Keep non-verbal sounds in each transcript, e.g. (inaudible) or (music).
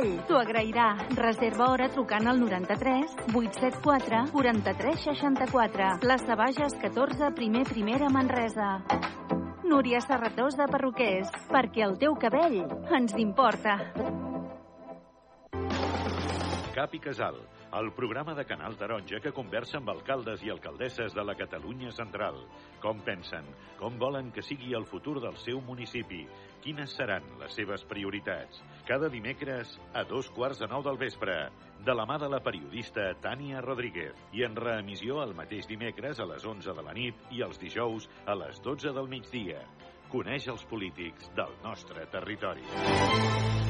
cabell. T'ho agrairà. Reserva hora trucant al 93 874 43 64. Les Sabages 14, primer primera Manresa. Núria Serratós de Perruquers, perquè el teu cabell ens importa. Cap i Casal, el programa de Canal Taronja que conversa amb alcaldes i alcaldesses de la Catalunya central. Com pensen, com volen que sigui el futur del seu municipi, quines seran les seves prioritats. Cada dimecres a dos quarts de nou del vespre, de la mà de la periodista Tània Rodríguez i en reemissió el mateix dimecres a les 11 de la nit i els dijous a les 12 del migdia. Coneix els polítics del nostre territori.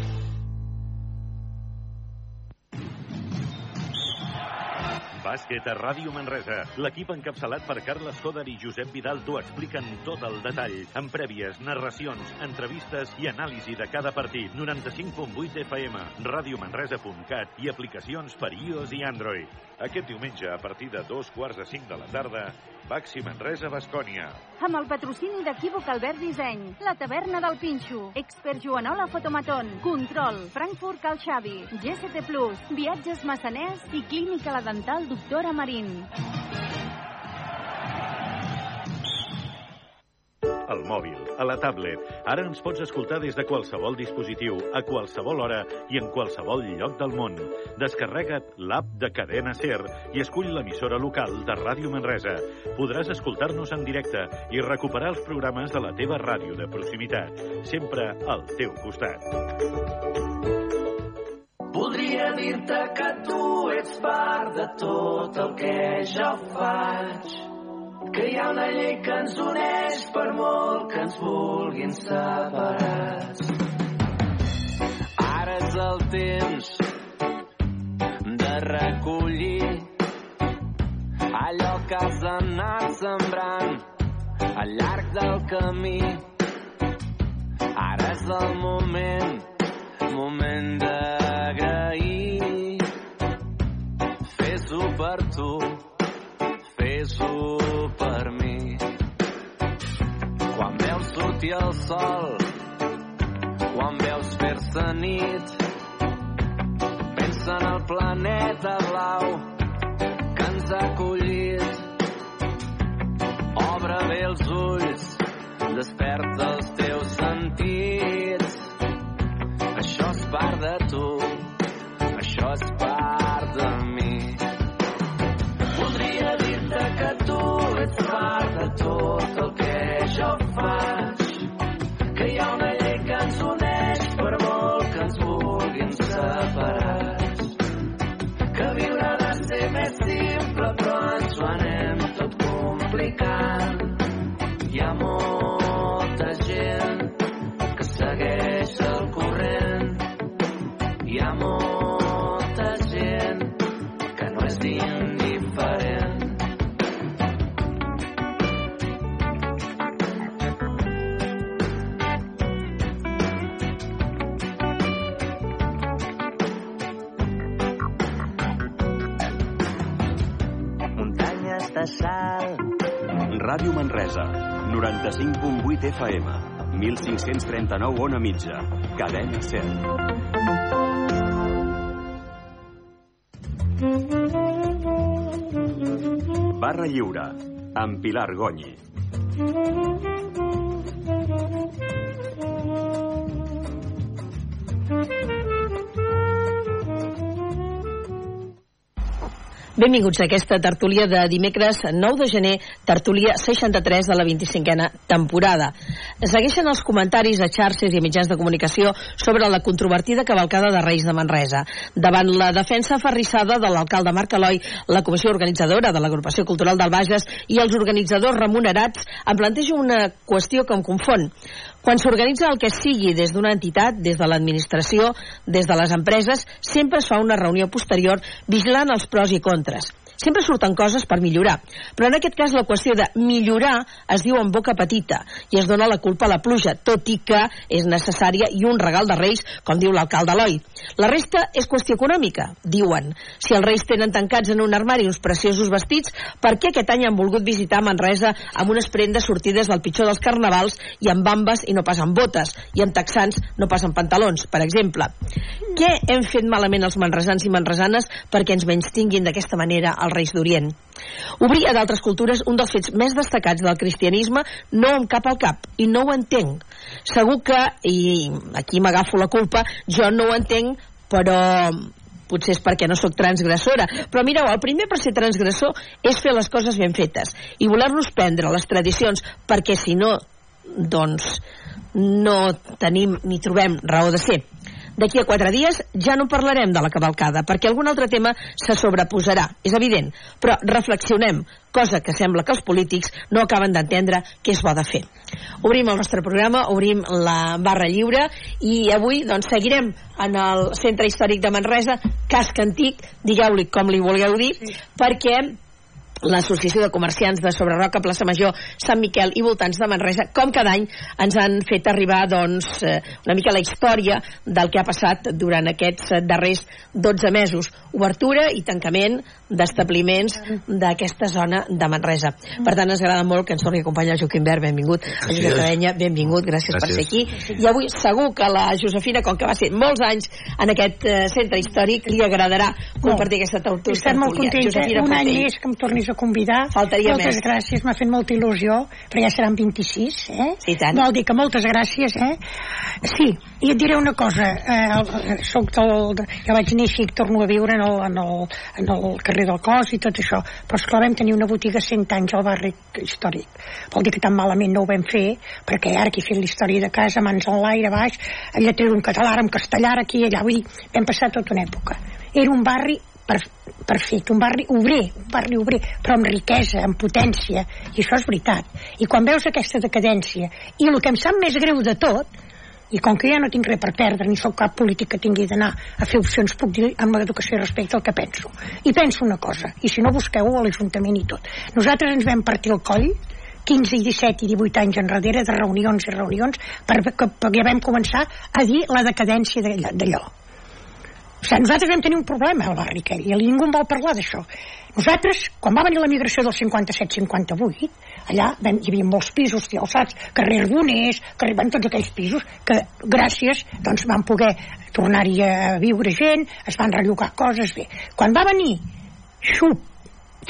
Bàsquet a Ràdio Manresa. L'equip encapçalat per Carles Coder i Josep Vidal t'ho expliquen tot el detall, amb prèvies, narracions, entrevistes i anàlisi de cada partit. 95.8 FM, radiomanresa.cat i aplicacions per iOS i Android. Aquest diumenge, a partir de dos quarts de cinc de la tarda, Baxi Manresa, Bascònia. Amb el patrocini d'Equívoc Albert Disseny, la taverna del Pinxo, Expert Joanola Fotomaton, Control, Frankfurt Cal Xavi, GST Plus, Viatges Massaners i Clínica La Dental Doctora Marín. Al mòbil, a la tablet. Ara ens pots escoltar des de qualsevol dispositiu, a qualsevol hora i en qualsevol lloc del món. Descarrega't l'app de Cadena Ser i escull l'emissora local de Ràdio Manresa. Podràs escoltar-nos en directe i recuperar els programes de la teva ràdio de proximitat. Sempre al teu costat. Voldria dir-te que tu ets part de tot el que jo faig que hi ha una llei que ens uneix per molt que ens vulguin separats. Ara és el temps de recollir allò que has anat sembrant al llarg del camí. Ara és el moment, moment d'agrair. Fes-ho per tu, fes-ho per mi. Quan veus sortir el sol, quan veus fer-se nit, pensa en el planeta blau que ens ha acollit. Obre bé els ulls, desperta els teus sentits. Això és part de tu, tot el que jo faig. De sal Ràdio Manresa, 95.8 FM, 1539 on a mitja, cadena 100. Barra Lliure, amb Pilar Gonyi. Benvinguts a aquesta tertúlia de dimecres 9 de gener, tertúlia 63 de la 25a temporada. Segueixen els comentaris a xarxes i a mitjans de comunicació sobre la controvertida cavalcada de Reis de Manresa. Davant la defensa aferrissada de l'alcalde Marc Eloi, la comissió organitzadora de l'agrupació cultural del Bages i els organitzadors remunerats, em plantejo una qüestió que em confon. Quan s'organitza el que sigui des d'una entitat, des de l'administració, des de les empreses, sempre es fa una reunió posterior vigilant els pros i contres. Sempre surten coses per millorar. Però en aquest cas qüestió de millorar es diu en boca petita i es dona la culpa a la pluja, tot i que és necessària i un regal de Reis, com diu l'alcalde Eloi. La resta és qüestió econòmica, diuen. Si els Reis tenen tancats en un armari uns preciosos vestits, per què aquest any han volgut visitar Manresa amb unes prendes sortides del pitjor dels carnavals i amb bambes i no passen botes, i amb texans no passen pantalons, per exemple? Què hem fet malament els manresans i manresanes perquè ens menys tinguin d'aquesta manera els Reis d'Orient? Obrir a d'altres cultures un dels fets més destacats del cristianisme no em cap al cap i no ho entenc. Segur que, i aquí m'agafo la culpa, jo no ho entenc, però potser és perquè no sóc transgressora. Però mireu, el primer per ser transgressor és fer les coses ben fetes i voler-nos prendre les tradicions, perquè si no, doncs no tenim ni trobem raó de ser. D'aquí a quatre dies ja no parlarem de la cavalcada, perquè algun altre tema se sobreposarà, és evident. Però reflexionem, cosa que sembla que els polítics no acaben d'entendre que és bo de fer. Obrim el nostre programa, obrim la barra lliure i avui doncs, seguirem en el Centre Històric de Manresa, casc antic, digueu-li com li vulgueu dir, sí. perquè l'Associació de Comerciants de Sobreroca, Plaça Major, Sant Miquel i voltants de Manresa, com cada any ens han fet arribar doncs, eh, una mica la història del que ha passat durant aquests darrers 12 mesos. Obertura i tancament d'establiments d'aquesta zona de Manresa. Per tant, ens agrada molt que ens torni a acompanyar el Joaquim Ver, benvingut. El Josep Cadenya, benvingut, gràcies, gràcies, per ser aquí. I avui segur que la Josefina, com que va ser molts anys en aquest eh, centre històric, li agradarà compartir no. aquesta tertúlia. Estem molt contenta, un any més que em tornis a convidar. Faltaria moltes més. gràcies, m'ha fet molta il·lusió, però ja seran 26, eh? Sí, tant. Vol dir que moltes gràcies, eh? Sí, i et diré una cosa, eh, soc del, jo vaig néixer i torno a viure en el, en el, en el carrer del Cos i tot això, però esclar vam tenir una botiga 100 anys al barri històric. Vol dir que tan malament no ho vam fer, perquè ara aquí fent la història de casa, mans en l'aire, baix, allà treure un català, en castellà, aquí i allà, vull dir, vam passar tota una època. Era un barri per, perfecte, un barri obrer, un barri obrer, però amb riquesa, amb potència, i això és veritat. I quan veus aquesta decadència, i el que em sap més greu de tot, i com que ja no tinc res per perdre ni sóc cap polític que tingui d'anar a fer opcions puc dir amb l'educació respecte al que penso. I penso una cosa, i si no busqueu a l'Ajuntament i tot. Nosaltres ens vam partir el coll 15 i 17 i 18 anys enrere de reunions i reunions perquè, perquè vam començar a dir la decadència d'allò o sigui, nosaltres vam tenir un problema al barri aquell i ningú en vol parlar d'això. Nosaltres, quan va venir la migració del 57-58, allà vam, hi havia molts pisos alçats, carrer Arbonés, carrer, bueno, tots aquells pisos que gràcies doncs, van poder tornar-hi a viure gent, es van rellogar coses bé. Quan va venir Xup,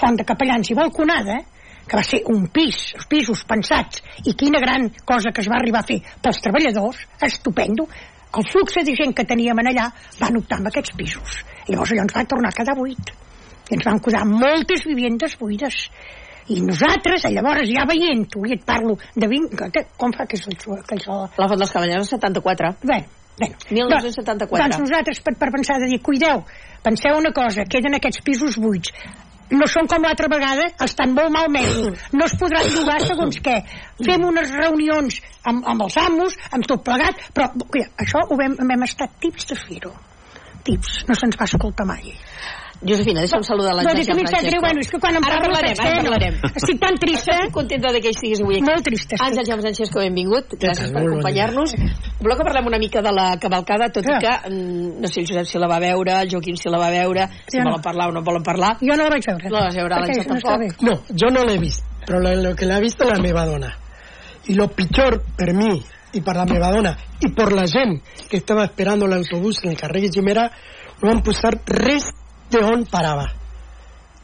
Font de Capellans i Balconada, que va ser un pis, pisos pensats, i quina gran cosa que es va arribar a fer pels treballadors, estupendo, el flux de gent que teníem allà van optar amb aquests pisos. I llavors allò ens va tornar a quedar buit. I ens van quedar moltes vivendes buides. I nosaltres, llavors, ja veient-ho, i et parlo de 20... Que, com fa que és el... Que és el... La Font dels Cavallers, 74. Bé, Bueno, 1974. Doncs, doncs nosaltres, per, per pensar de dir, cuideu, penseu una cosa, queden aquests pisos buits, no són com l'altra vegada, estan molt malmesos, no es podran llogar segons què. Fem unes reunions amb, amb els amos, amb tot plegat, però cuida, això ho vam, vam estar tips de fer-ho. Tips, no se'ns va escoltar mai. Josefina, deixa'm saludar l'Àngel no, Francesco. Greu, bueno, és que quan em ara parlo parlarem, ara parlarem. Estic tan trista. Estic contenta de que estiguis avui aquí. Molt trista. estic. Àngel Joan Francesco, benvingut. Gràcies per acompanyar-nos. Voleu que parlem una mica de la cavalcada, tot i que mm, no sé el Josep si la va veure, el Joaquim si la va veure, si Jo no. volen parlar o no volen parlar. Jo no la vaig veure. No la vas veure, l'Àngel tampoc. No, yo no la he visto, pero lo, que la ha visto la meva dona. Y lo pichor per mi y para la meva dona y por la gent que estaba esperando el autobús en el carrer Guillemera no van posar res de on parava.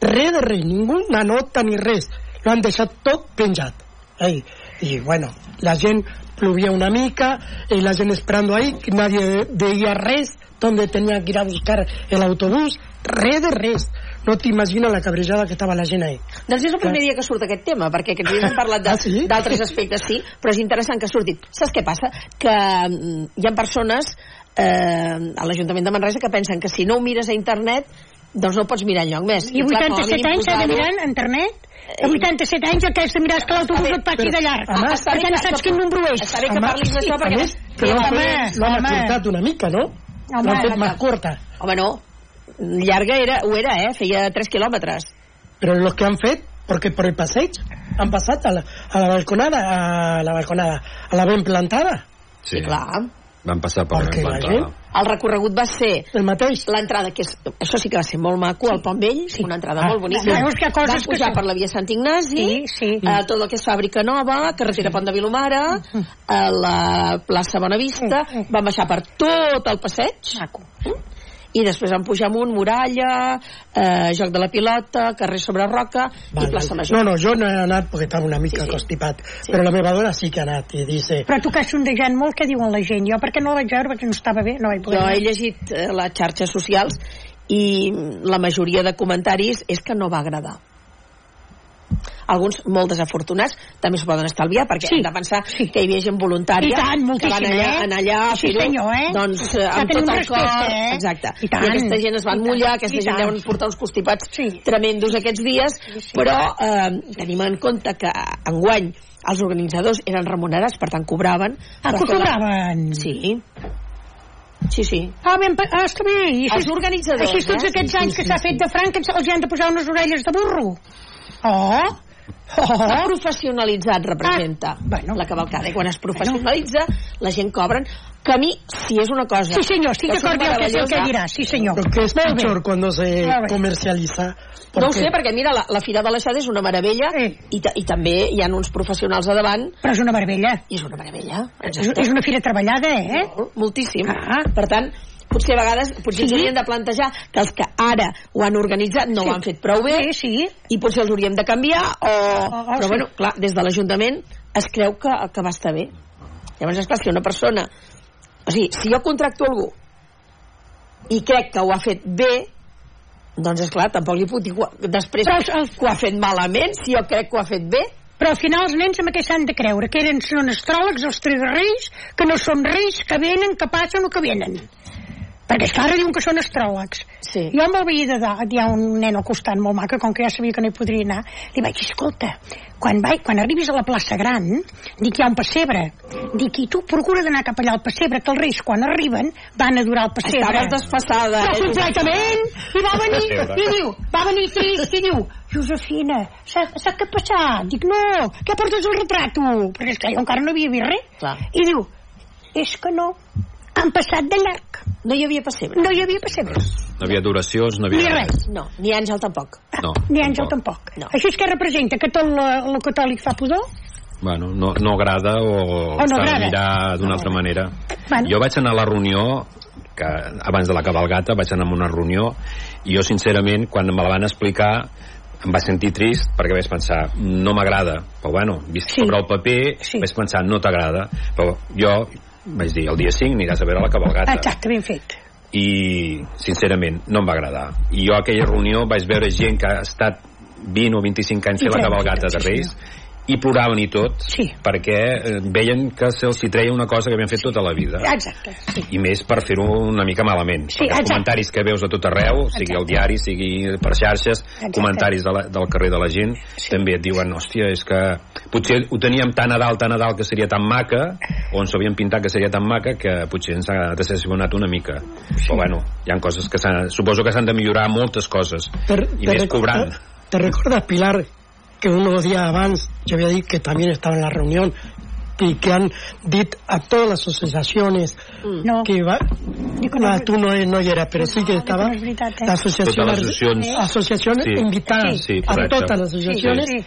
Res de res, ninguna nota ni res. Lo han deixat tot penjat. Ahí. Y bueno, la gent plovia una mica y la gent esperando ahí, que nadie veía res, donde tenía que ir a buscar el autobús, res de res. No t'imagines la cabrejada que estava la gent ahí. Doncs és el primer dia que surt aquest tema, perquè aquests dies hem parlat de- (laughs) Ah, sí? d'altres aspectes, sí, però és interessant que surti. Saps què passa? Que mm, hi ha persones eh, a l'Ajuntament de Manresa que pensen que si no ho mires a internet doncs no pots mirar enlloc més. I clar, a 87 mínim anys s'ha de mirar en internet? A 87 anys el que has de mirar és que l'autobús et passi de llarg. Home, bé perquè no saps quin número és. Està bé que parlis d'això, a perquè... més, que l'han home. acortat una mica, no? L'han fet més curta. Home, no. Llarga era, ho era, eh? Feia 3 quilòmetres. pero los que han fet, porque por el passeig han passat a la, a la balconada, a la balconada, a la ben plantada. Sí, Clar. van passar per Perquè la la plantada. gent- El recorregut va ser El mateix. l'entrada, que és, això sí que va ser molt maco, al Pont Vell, una entrada Ah, molt bonica. veus que coses que pujar són- per la via Sant Ignasi, Sí, sí. eh, tot el que és Fàbrica Nova, carretera Pont de Vilomara, a la plaça Bonavista, Mm, mm. vam baixar per tot el passeig, Maco. I després vam pujar amunt, Muralla, eh, Joc de la Pilota, carrer sobre Roca i plaça Major. No, no, jo no he anat perquè estava una mica Sí, sí. constipat, però la meva dona sí que ha anat i dice, Però tu que has sondejant molt, què diuen la gent? Jo perquè no la vaig veure, perquè no estava bé, no vaig poder Jo he llegit eh, les xarxes socials i la majoria de comentaris és que no va agradar. Alguns molt desafortunats també s'ho poden estalviar perquè Sí, hem de pensar sí. que hi havia gent voluntària I tant, que van allà, eh? anar allà a Sí, senyor, eh? doncs, eh, Que amb tot el cor eh? exacte. I tant. aquesta gent es van I mullar aquesta i gent deuen portar uns constipats Sí. tremendos aquests dies Sí, sí. però eh, tenim en compte que enguany els organitzadors eren remunerats per tant cobraven Ah, que la- cobraven? sí sí, sí Ah, ben, ah, està bé. I Els organitzadors, Així tots eh? aquests Sí, sí, anys que sí, s'ha sí. fet de franc, que els hi han de posar unes orelles de burro. Oh! Oh! professionalitzat, representa Ah, bueno. la cavalcada. I quan es professionalitza, la gent cobren. Que a mi, si és una cosa... Sí, senyor, estic que sóc d'acord amb el que sé el que diràs. Sí, senyor. lo que es Molt bé. pichor cuando se bé. comercializa. No ho porque- sé, perquè mira, la, la Fira de l'Aixada és una meravella Sí. i, ta- i també hi ha uns professionals a davant Però és una meravella. i és una meravella. És, és una fira treballada, eh? Molt, moltíssim. Ah. Per tant, potser a vegades potser Sí. ens hauríem de plantejar que els que ara ho han organitzat no Sí. ho han fet prou bé Sí, sí. i potser els hauríem de canviar o... oh, però sí. bueno, clar, des de l'Ajuntament es creu que, que va estar bé llavors és clar, si una persona o sigui, si jo contracto algú i crec que ho ha fet bé doncs és clar, tampoc li puc dir després Però els- que ho ha fet malament si jo crec que ho ha fet bé Però al final els nens amb què s'han de creure? Que eren, són astròlegs, els tres reis, que no són reis, que venen, que passen o que venen. Perquè, esclar, ara diuen que són astròlegs. Sí. Jo me'l veia de dalt, hi ha un nen al costat molt maca, com que ja sabia que no hi podria anar, li vaig dir, escolta, quan, vai, quan arribis a la plaça Gran, dic, hi ha un pessebre. Dic, i tu procura d'anar cap allà al pessebre, que els reis, quan arriben, van a durar el pessebre. estaves desfassada Però eh? completament! I va venir, i diu, va venir trist, i diu, Josefina, saps, què ha passat? Dic, no, què portes el retrat, tu? Perquè, esclar, jo encara no havia vist res. Clar. I diu, és que no, han passat de llarg. no hi havia pessebre No hi havia pessebres. No havia duracions, no havia... Ni res. no, ni Àngel tampoc No, Ni àngel tampoc. No. Això és que representa que tot el, catòlic fa pudor? Bueno, no, no agrada o, O no s'ha de agrada. mirar d'una altra manera. Bueno. Jo vaig anar a la reunió que abans de la cabalgata vaig anar a una reunió i jo sincerament quan me la van explicar em va sentir trist perquè vaig pensar no m'agrada, però bueno vist Sí. sobre el paper Sí. vaig pensar no t'agrada però jo vaig dir el dia 5 aniràs a veure la cabalgata. Exacte, ben fet. i sincerament no em va agradar. I jo a aquella reunió vaig veure gent que ha estat 20 o 25 anys fer la cabalgata de sí, Reis i ploraven i tot Sí. perquè eh, veien que se'ls hi treia una cosa que havien fet tota la vida Exacte, sí. i més per fer-ho una mica malament Sí, perquè els comentaris que veus a tot arreu sigui Exacte. al diari, sigui per xarxes Exacte. comentaris de la, del carrer de la gent Sí. també et diuen, hòstia, és que potser ho teníem tan a dalt, tan a dalt que seria tan maca o ens ho havien pintat que seria tan maca que potser ens ha decepcionat una mica però bueno, hi ha coses que s'han- suposo que s'han de millorar moltes coses i més recu- cobrant te- ¿Te recuerdas, Pilar, que unos días antes yo había dicho que también estaba en la reunión y que han dicho a todas las asociaciones No, que va... dic que no, Ah, tú no, no eras, pero sí que No, estaba no és veritat, eh? la asociación, Totes les associacions. asociaciones Sí. invitadas Sí, a correcte. todas las asociaciones Sí,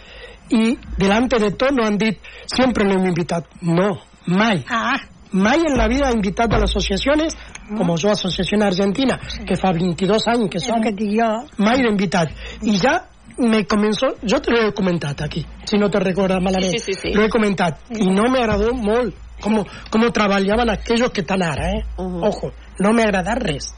y delante de todo nos han dicho siempre lo hemos invitado. No, mai. Ah, Mai en la vida ha invitado a las asociaciones, como yo, Asociación Argentina, que fa 22 años que és el somos, que et dic jo. mai l'he invitat. I ja me comenzó, yo te lo he comentado aquí, si no te recuerdas malamente, Sí, sí, sí, sí. lo he comentado, y no me agradó molt cómo, cómo trabajaban aquellos que están ara, eh? Ujú. Ojo, no me agrada res.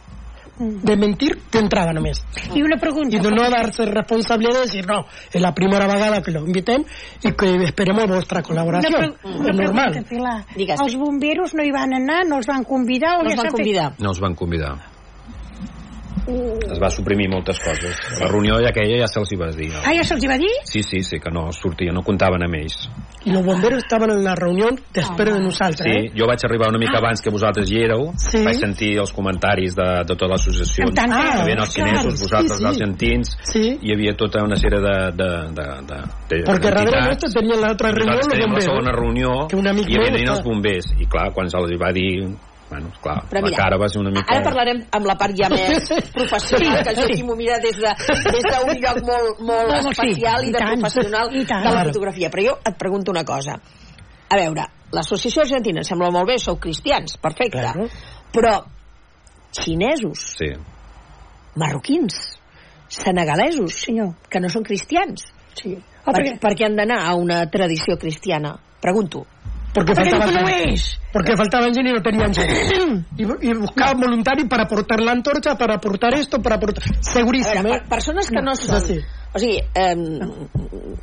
De mentir d'entrada només. I una pregunta. Y de no darse responsabilidad de decir, no, es la primera vegada que lo inviten y que esperemos vuestra Una, colaboración. pre una es normal. pregunta, Pilar. Digues. Els bomberos no hi van anar, no els van convidar o no ja els van s'ha fet? convidar no els van convidar es va suprimir moltes coses. La reunió ja aquella ja se'ls hi va dir. Ah, ja se'ls hi va dir? Sí, sí, sí, que no sortia, no comptaven amb ells. Y los bomberos estaban en la reunión després de nosaltres, Sí, eh? jo vaig arribar una mica Ah. abans que vosaltres hi éreu, Sí. vaig sentir els comentaris de, de tota l'associació. Que- Hi havia els clar, xinesos, sí, vosaltres, sí. els argentins, Sí. hi havia tota una sèrie de... de, de, de, de Porque darrere d'entitats. nuestro tenían la otra reunión Nosaltres los teníem la segona bomberos. reunió Que un amic i venien els bombers. I clar, quan se'ls va dir... Bueno, clar, Però la mira, cara va ser una mica... Ara parlarem amb la part ja (laughs) més professional, que això sí m'ho mira des de- des d'un lloc molt, molt No, no, sí, especial i de tant, professional i tant. de la fotografia. Però jo et pregunto una cosa. A veure, l'associació argentina em sembla molt bé, sou cristians, perfecte. Claro. Però xinesos, Sí. marroquins, senegalesos, Senyor. que no són cristians, Sí. per, Oh, perquè, per què han d'anar a una tradició cristiana? Pregunto. Porque perquè faltaba no és. Porque faltaban gente y no tenían gente. (clears throat) Y, y buscaban voluntarios para aportar la antorcha, para aportar esto, para aportar... Segurísimo, veure, ¿eh? per, persones que no és són... així. O sigui, eh,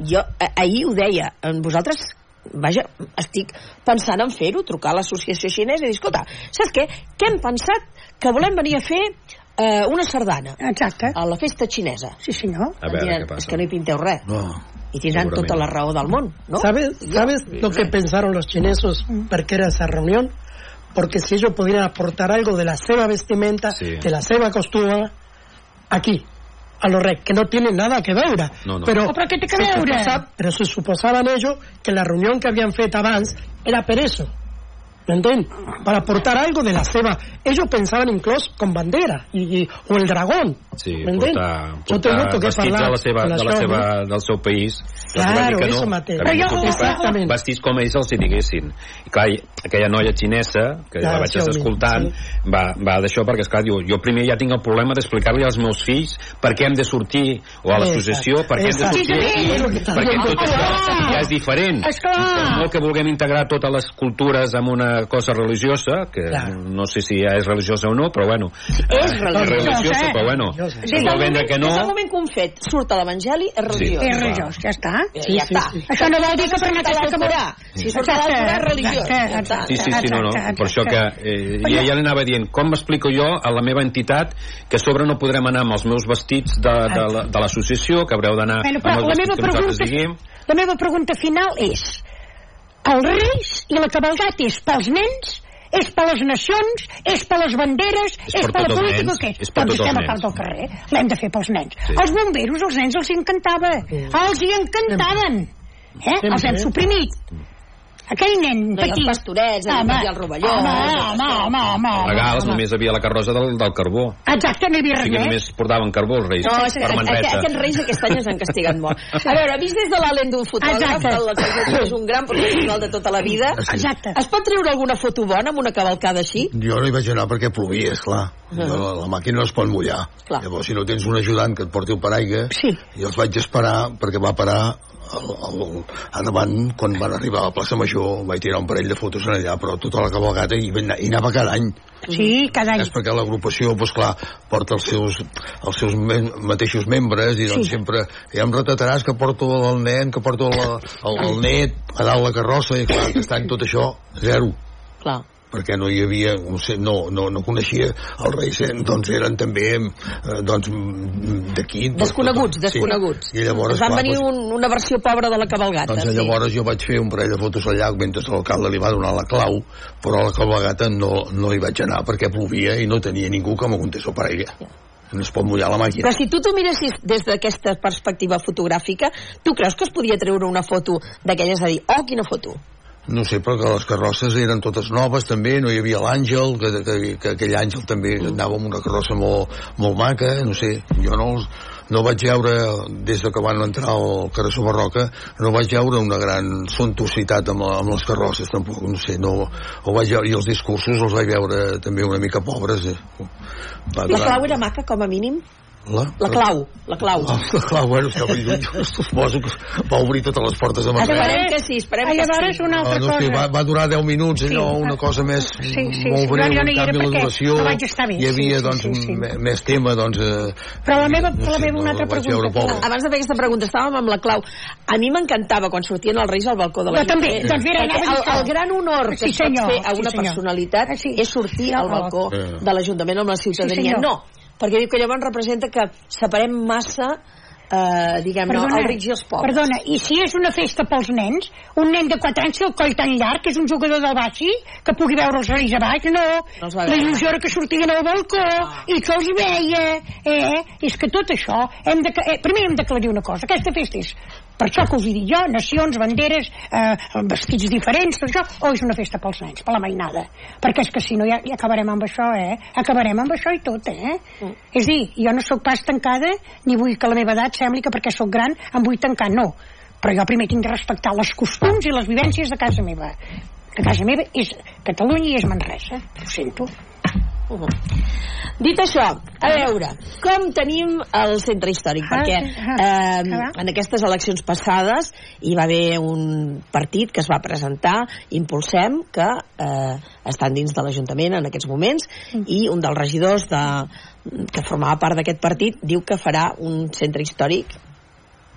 jo eh, ahir ho deia, vosaltres vaja, estic pensant en fer-ho, trucar a l'associació xinesa i dir, escolta, saps què? Què hem pensat? Que volem venir a fer eh, una sardana Exacte. a la festa xinesa. Sí, senyor. A veure diran, què passa. és que no hi pinteu res. No. I tindran tota la raó del món, no? ¿Sabes, ¿sabes lo que pensaron los chinesos para que era esa reunión? Porque si ellos pudieran aportar algo de la ceba vestimenta, Sí. de la ceba costura, aquí, a los reyes, que no tiene nada que ver. No, no. Pero, Oh, què que se veure? suposa- pero se suposaban ellos que la reunión que habían fet abans era per eso. ¿Me entiendes? Para aportar algo de la ceba. Ellos pensaban incluso con bandera y, y- o el dragón. Sí, portar, Yo tengo portar que vestits de parlar la seva, de la seva, no? del seu país Claro, va dir que eso no, mateix. havien Però jo- Exactament. vestits com ells els hi diguessin i clar, aquella noia xinesa que Ja, la vaig estar escoltant va, va d'això perquè esclar, diu, jo primer ja tinc el problema d'explicar-li als meus fills per què hem de sortir o a l'associació per què hem de sortir aquí Sí, sí, sí. perquè tot això ja és diferent Esclar. molt que vulguem integrar totes les cultures en una cosa religiosa que Clar. no sé si ja és religiosa o no però bueno És religiosa, religiosa eh? però bueno Des del no moment que un fet surt a l'Evangeli, és religiós. És religiós, ja està. Sí, ja sí, està. sí. Això no vol dir que per anar a aquesta Alcorà. Si surt a l'Alcorà, és religiós. Ja està. Sí, sí, sí, no, no. Per això que eh, i ella li anava dient, com m'explico jo a la meva entitat que a sobre no podrem anar amb els meus vestits de, de, de l'associació, que haureu d'anar Bueno, amb els la vestits que nosaltres pregunta, diguem. la meva pregunta final és els reis i la cabalgata és pels nens és per les nacions, és per les banderes, És és, per per la política, nens, o què? és per doncs tots els estem a part nens. del carrer, l'hem de fer pels nens. Sí. Els bomberos, els nens els encantava, els hi encantaven. Eh? Els hem suprimit. Aquell nen No, i els petit... pastorets, el Home, i el rovelló. Home, home, home, home, home, Legals, home. només havia la carrossa del, del carbó. Exacte, no hi havia O res sigui que més. només portaven carbó els reis. No, és que per Manresa. aquests reis aquest any ens han castigat molt. A veure, vist des de la lent d'un fotògraf, el que és un gran professional de tota la vida, Exacte. es pot treure alguna foto bona amb una cavalcada així? Jo no hi vaig anar perquè plovia, esclar. Uh la, la màquina no es pot mullar. Clar. Llavors, si no tens un ajudant que et porti el paraigua, Sí. i els vaig esperar perquè va parar el, el, a davant, quan van arribar a la plaça Major, vaig tirar un parell de fotos en allà, però tota la cabalgata hi, hi anava cada any. Sí, cada any. És perquè l'agrupació, doncs clar, porta els seus, els seus mem mateixos membres i doncs Sí. sempre ja em retrataràs que porto el nen, que porto el, el, el net a dalt la carrossa i clar, aquest any tot això, zero Clar. Perquè no hi havia, no, sé, no, no, no coneixia els reis, eh, doncs eren també eh, doncs d'aquí. Desconeguts, desconeguts. Sí. I llavors, Ens van clar, venir doncs, un, una versió pobra de la cabalgata. doncs llavors jo vaig fer un parell de fotos al llac mentre l'alcalde li va donar la clau, però a la cabalgata no, no hi vaig anar perquè plovia i no tenia ningú que m'aguantés el paraigua. No es pot mullar la màquina. Però si tu t'ho miressis des d'aquesta perspectiva fotogràfica, tu creus que es podia treure una foto d'aquelles a dir, oh, quina foto? No sé, però que les carrosses eren totes noves també, no hi havia l'Àngel, que, que, que aquell Àngel també anava amb una carrossa molt, molt maca, no sé, jo no, els, no vaig veure, des de que van entrar al Carrasó Barroca, no vaig veure una gran suntuositat amb, amb les carrosses, tampoc, no sé, no, ho vaig veure, i els discursos els vaig veure també una mica pobres. Eh. Va, La clau era maca, com a mínim? La, La clau, la clau. La, la clau, bueno, estava lluny, jo suposo que va obrir totes les portes de Manresa. Esperem que sí, esperem Ai, que sí. una No, altra no cosa. sé, va, va durar 10 minuts, allò, Sí. una cosa més Sí, sí, molt sí. breu, jo no en hi era canvi la duració, no vaig estar bé, hi havia, sí, sí, doncs, sí, sí. me- més tema, doncs... Eh, Però la meva, no la meva una no, altra pregunta. Abans de fer aquesta pregunta, estàvem amb la clau. A mi m'encantava quan sortien els reis al balcó de la Jo també, doncs mira, el, el gran honor que Sí, es pot fer a sí, una personalitat Ah, sí. és sortir Sí, al al balcó balcó. de l'Ajuntament amb la ciutadania. no, perquè diu que llavors representa que separem massa eh, diguem-ne, els rics i els pobres. Perdona, i si és una festa pels nens, un nen de 4 anys té el coll tan llarg, que és un jugador del Baxi, que pugui veure els reis a baix, no. No la il·lusió era que sortien al balcó Ah. i que els veia. Eh? És que tot això, hem de, eh, primer hem d'aclarir una cosa, aquesta festa és per això que us hi dic jo, nacions, banderes, eh, vestits diferents, tot això, o és una festa pels nens, per la mainada. Perquè és que si no ja, ja acabarem amb això, eh? Acabarem amb això i tot, eh? Mm. És dir, jo no sóc pas tancada, ni vull que la meva edat sembli que perquè sóc gran em vull tancar, no. Però jo primer tinc de respectar les costums i les vivències de casa meva. Que casa meva és Catalunya i és Manresa. Ho sento. Dit això, a veure, com tenim el centre històric? Ah, Perquè ah, eh, ah. en aquestes eleccions passades hi va haver un partit que es va presentar, Impulsem, que eh, estan dins de l'Ajuntament en aquests moments, Mm. i un dels regidors de, que formava part d'aquest partit diu que farà un centre històric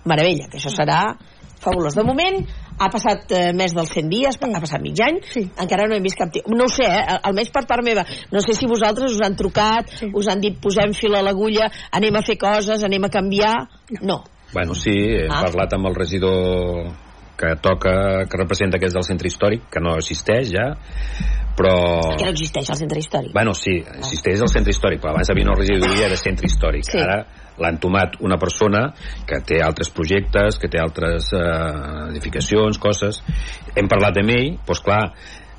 meravella, que això serà fabulós. De moment, ha passat eh, més dels 100 dies, ha passat mig any, Sí. encara no hem vist cap... No ho sé, eh? almenys per part meva. No sé si vosaltres us han trucat, Sí. us han dit posem fil a l'agulla, anem a fer coses, anem a canviar... No. Bueno, sí, hem Ah. parlat amb el regidor que toca, que representa que és del centre històric, que no existeix ja, però... Que no existeix el centre històric. Bueno, sí, existeix el centre històric, però abans havia una regidoria de centre històric. Sí. Ara l'han tomat una persona que té altres projectes, que té altres eh, edificacions, coses. Hem parlat amb ell, doncs clar,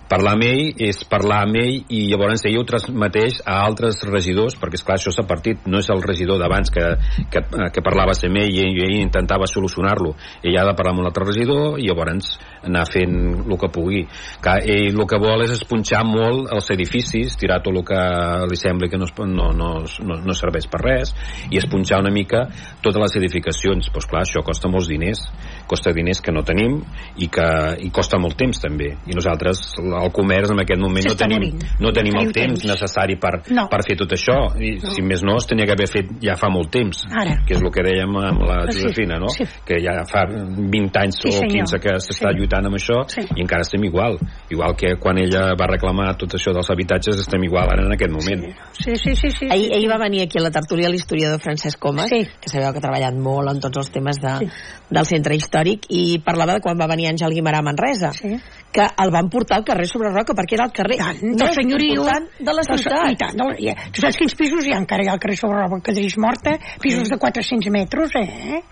parlar amb ell és parlar amb ell i llavors ell ho transmeteix a altres regidors perquè esclar això s'ha partit, no és el regidor d'abans que, que, que parlaves amb ell i ell, intentava solucionar-lo. Ell ha de parlar amb un altre regidor i llavors anar fent el que pugui. Que ell el que vol és esponxar molt els edificis, tirar tot el que li sembli que no, no, no, no, serveix per res i esponxar una mica totes les edificacions. Doncs clar, això costa molts diners. Costa diners que no tenim i que i costa molt temps també. I nosaltres el comerç en aquest moment no tenim, morint. no tenim el temps, temps. necessari per, No. per fer tot això i No. si més no es tenia que haver fet ja fa molt temps Ara. que és el que dèiem amb la Ah, sí. Josefina no? Sí. que ja fa 20 anys Sí, o senyor. 15 que s'està Sí. lluitant amb això Sí. i encara estem igual igual que quan ella va reclamar tot això dels habitatges estem igual ara en aquest moment Sí, sí, sí. sí, Ahir, sí. ahir va venir aquí a la tertúlia l'historiador Francesc Comas, Sí. que sabeu que ha treballat molt en tots els temes de, Sí. del centre històric, i parlava de quan va venir Àngel Guimarà a Manresa, Sí. Que el van portar al carrer sobre Roca, perquè era el carrer tant, més del senyoriu important de la ciutat. i tant, ja. tu saps quins pisos hi ha encara hi ha al carrer sobre Roba Cadrís Morta pisos de 400 metres eh?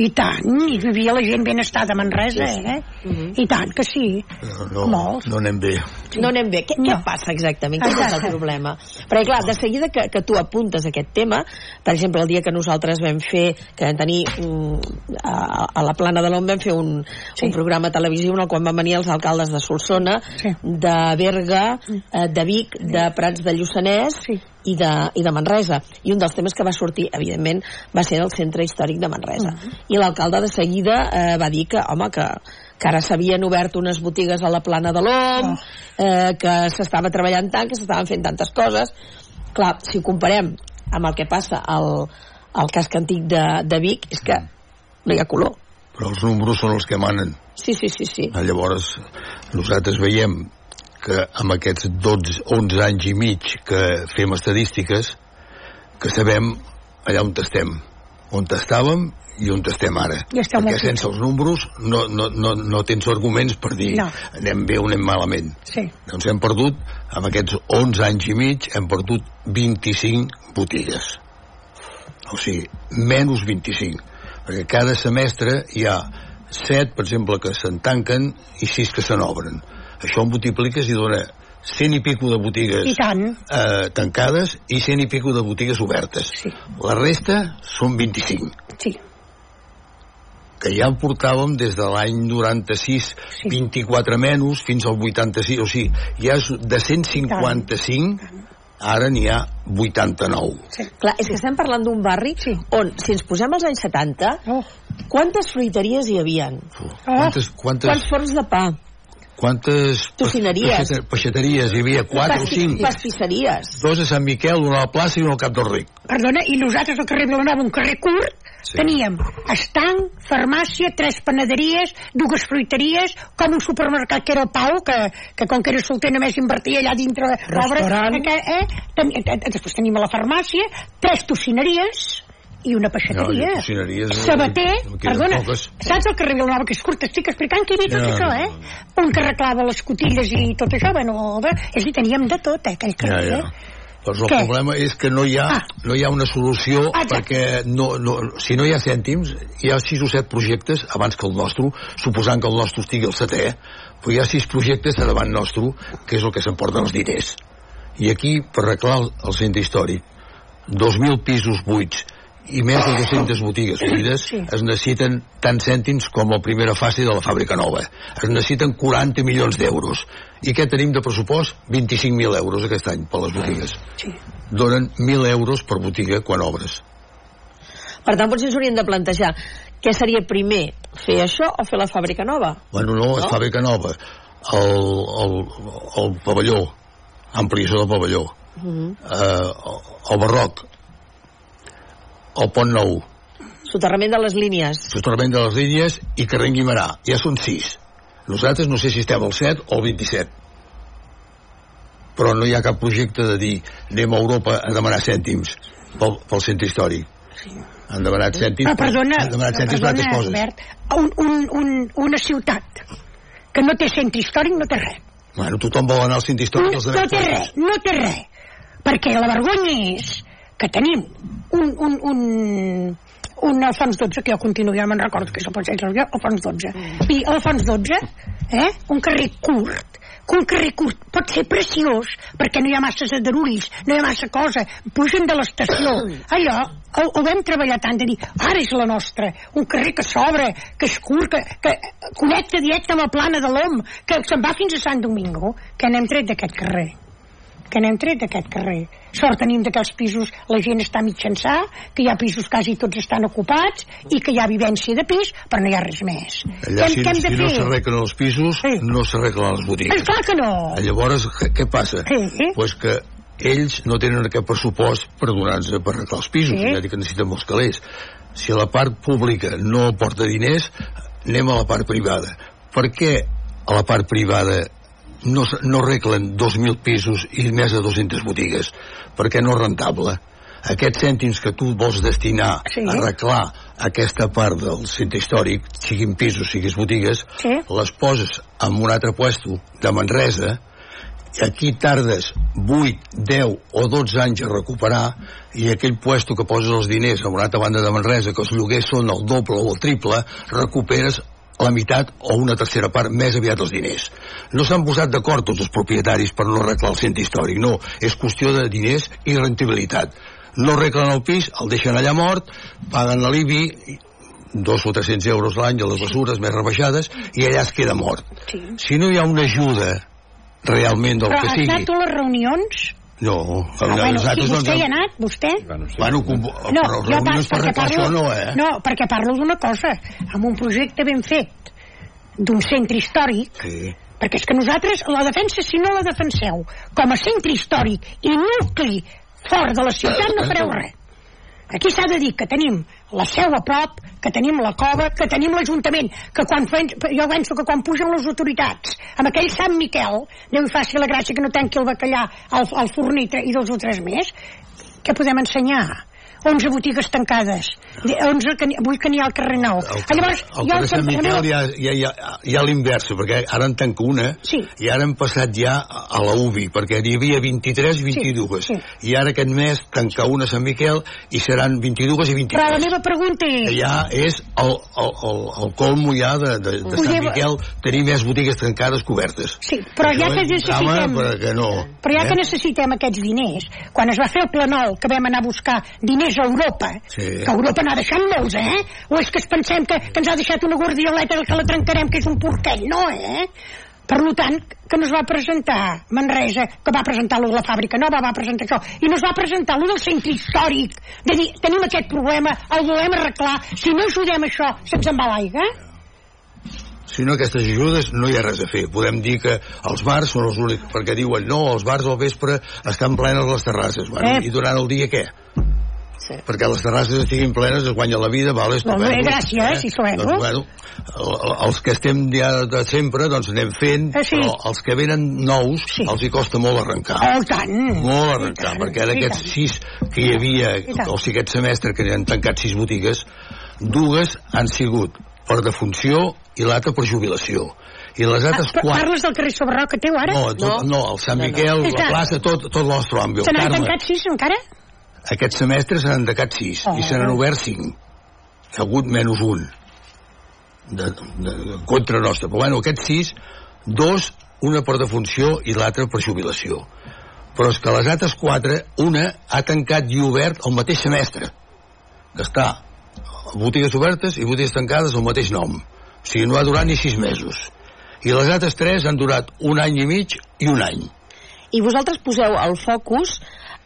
I tant, i vivia la gent benestada a Manresa eh? Mhm. i tant que sí No, no, Molts. no anem bé. No anem bé. Què, No. què passa exactament? Quin és el problema? Perquè, clar, de seguida que, que tu apuntes aquest tema, per exemple, el dia que nosaltres vam fer, que vam tenir mm, a, a la plana de l'OM vam fer un, Sí. un programa televisiu en el qual van venir els alcaldes de Solsona, Sí. de Berga, eh, de Vic, de Prats de Lluçanès Sí. i, de, i de Manresa. I un dels temes que va sortir, evidentment, va ser el centre històric de Manresa. I l'alcalde de seguida eh, va dir que, home, que, que ara s'havien obert unes botigues a la plana de l'OM, eh, que s'estava treballant tant, que s'estaven fent tantes coses. Clar, si ho comparem amb el que passa al, al casc antic de, de Vic, és que no hi ha color. Però els números són els que manen. Sí, sí, sí, sí. Ah, Llavors, nosaltres veiem que amb aquests 12, 11 anys i mig que fem estadístiques, que sabem allà on estem, on estàvem i on estem ara. I esteu Perquè sense els números no, no, no, no tens arguments per dir No. anem bé o anem malament. sí, Doncs hem perdut, amb aquests 11 anys i mig, hem perdut 25 botigues. O sigui, menys 25. Perquè cada semestre hi ha 7, per exemple, que se'n tanquen i 6 que se n'obren. Això ho multipliques i dona 100 i pico de botigues i tant eh, tancades i 100 i pico de botigues obertes. Sí. La resta són 25 sí, que ja en portàvem des de l'any 96, Sí. 24 menys, fins al 86, o sigui, ja és de 155, ara n'hi ha 89. sí. Clar, és que estem parlant d'un barri Sí. on, si ens posem als anys 70, Oh. quantes fruiteries hi havien? Quantes, quantes, Quants forns de pa? Quantes Tocineries. peixateries hi havia? 4 o 5? Pastisseries. Dos a Sant Miquel, una a la plaça i una al Cap del Ric. Perdona, i nosaltres al carrer Vilanova, un carrer curt, sí. teníem estanc, farmàcia, tres panaderies, dues fruiteries, com un supermercat que era el Pau, que, que com que era solter només invertia allà dintre l'obra. Restaurant. Eh, eh, ten, eh, després tenim la farmàcia, tres tocineries, i una peixateria. No, tocineries, eh, Sabater, perdona, poques. saps el carrer Vilanova, que és curt, estic explicant que hi havia tot No, això, no, eh? Un que arreglava les cotilles i tot això, bueno, de- és a dir, teníem de tot, eh, aquell Ja, carrer, ja. eh? Doncs el Què? problema és que no hi ha, Ah. no hi ha una solució Exacte. perquè no, no, si no hi ha cèntims hi ha sis o set projectes abans que el nostre suposant que el nostre estigui al setè però hi ha sis projectes a davant nostre que és el que s'emporten els diners i aquí per arreglar el, el centre històric 2.000 pisos buits i més de 200 botigues buides Sí. es necessiten tants cèntims com la primera fase de la fàbrica nova es necessiten 40 milions d'euros i què tenim de pressupost? 25.000 euros aquest any per les botigues Sí. donen 1.000 euros per botiga quan obres Per tant, potser s'haurien de plantejar què seria primer, fer això o fer la fàbrica nova? bueno, no, és No? fàbrica nova el, el, el pavelló ampliació del pavelló Uh -huh. eh, el barroc el pont nou Soterrament de les línies. soterrament de les línies i carrer Guimarà. Ja són sis. Nosaltres no sé si estem al 7 o al 27. Però no hi ha cap projecte de dir anem a Europa a demanar cèntims pel, pel centre històric. Han demanat cèntims, Però perdona, han demanat cèntims per perdona altres coses. Albert, un, un, un, una ciutat que no té centre històric no té res. Bueno, tothom vol anar al centre històric no altres té res, no té res. Perquè la vergonya és que tenim un, un, un, un Alfons XII, que jo continuo, ja me'n recordo que és el Passeig del Alfons XII. I Alfons XII, eh? un carrer curt, un carrer curt pot ser preciós, perquè no hi ha massa aderulls, no hi ha massa cosa, pugen de l'estació. Allò ho, ho vam treballar tant de dir, ara és la nostra, un carrer que s'obre, que és curt, que, que connecta directe amb la plana de l'OM, que se'n va fins a Sant Domingo, que n'hem tret d'aquest carrer que n'hem tret d'aquest carrer. Sort tenim que els pisos la gent està mitjançar, que hi ha pisos quasi tots estan ocupats i que hi ha vivència de pis, però no hi ha res més. Allà, Què- si, hem de si no s'arreglen els pisos, Sí. no s'arreglen les botigues. És clar que no. Llavors, què, què passa? Sí. Pues que ells no tenen aquest pressupost per donar-nos per arreglar els pisos, Sí. ja dic que necessiten molts calés. Si la part pública no aporta diners, anem a la part privada. Per què a la part privada no, no arreglen 2.000 pisos i més de 200 botigues? Perquè no és rentable. Aquests cèntims que tu vols destinar Sí. a arreglar aquesta part del centre històric, siguin pisos, siguin botigues, Sí. les poses en un altre puesto de Manresa i aquí tardes 8, 10 o 12 anys a recuperar i aquell puesto que poses els diners a una altra banda de Manresa que els lloguers són el doble o el triple recuperes la meitat o una tercera part més aviat els diners. No s'han posat d'acord tots els propietaris per no arreglar el centre històric, no. És qüestió de diners i rentabilitat. No arreglen el pis, el deixen allà mort, paguen l'IBI, dos o 300 euros l'any a les mesures més rebaixades i allà es queda mort. Sí. Si no hi ha una ajuda realment del Però que has sigui... anat a les reunions? No, Ah, bueno, nosaltres no vostè hi ha anat, vostè? Bueno, sí. Bueno, convo- No, però jo reunions per perquè parlo, això no, eh? no, perquè parlo d'una cosa, amb un projecte ben fet d'un centre històric, Sí. perquè és que nosaltres la defensa, si no la defenseu com a centre històric i nucli fort de la ciutat, no fareu res. Aquí s'ha de dir que tenim la seu a prop, que tenim la cova, que tenim l'Ajuntament, que quan fen, jo penso que quan pugen les autoritats amb aquell Sant Miquel, Déu hi faci la gràcia que no tanqui el bacallà al, al tre- i dos o tres més, què podem ensenyar? 11 botigues tancades, de- 11 que, avui que n'hi ha al carrer Nou. El, Llavors, el carrer Sant Miquel hi ha, hi ha, hi ha, hi ha l'inversa, perquè ara en tanca una, Sí. i ara hem passat ja a la UBI, perquè n'hi havia 23 i 22. Sí, I ara aquest mes tanca una a Sant Miquel i seran 22 i 23. Però la meva pregunta és... ja és el, el, el, el colmo ja de, de, de Sant Podem- Miquel tenir més botigues tancades cobertes. Sí, però Això ja que necessitem... perquè no, Però ja eh? que necessitem aquests diners, quan es va fer el planol, que vam anar a buscar diners a Europa, Sí. que Europa n'ha deixat molts, eh? O és que es pensem que, que ens ha deixat una guardioleta que la trencarem, que és un porquell, no, eh? Per tant, que no es va presentar Manresa, que va presentar lo de la fàbrica nova, va presentar això, i no es va presentar lo del centre històric, de dir, tenim aquest problema, el volem arreglar, si no ajudem això, se'ns en va l'aigua? Si no aquestes ajudes no hi ha res a fer. Podem dir que els bars són els únics, perquè diuen no, els bars al vespre estan plenes les terrasses. Bueno, Eh. I durant el dia què? Sí. perquè les terrasses estiguin plenes es guanya la vida, val, és Molt bé, estupendo. gràcies, i sabem-ho. Doncs, bueno, el- els que estem ja de sempre, doncs anem fent, Eh, sí. però els que venen nous, Sí. els hi costa molt arrencar. Oh, tant! Molt arrencar, tant, perquè i d'aquests tant. sis que hi havia, o sigui, aquest semestre que han tancat sis botigues, dues han sigut per defunció i l'altra per jubilació. I les Ah, altres pa- quatre... Parles del carrer Sobreroc que teu ara? No, tot, no. el Sant No, no. Miquel, És la plaça, tot, tot àmbit. Se n'han tancat sis encara? Aquest semestre se n'han tancat sis Oh. i se n'han obert cinc. Hi ha hagut menys un de, de, de, contra nostra. Però bueno, aquests sis, dos, una per defunció i l'altra per jubilació. Però és que les altres quatre, una ha tancat i obert el mateix semestre, que està botigues obertes i botigues tancades al mateix nom. O sigui, no ha durat ni sis mesos. I les altres tres han durat un any i mig i un any. I vosaltres poseu el focus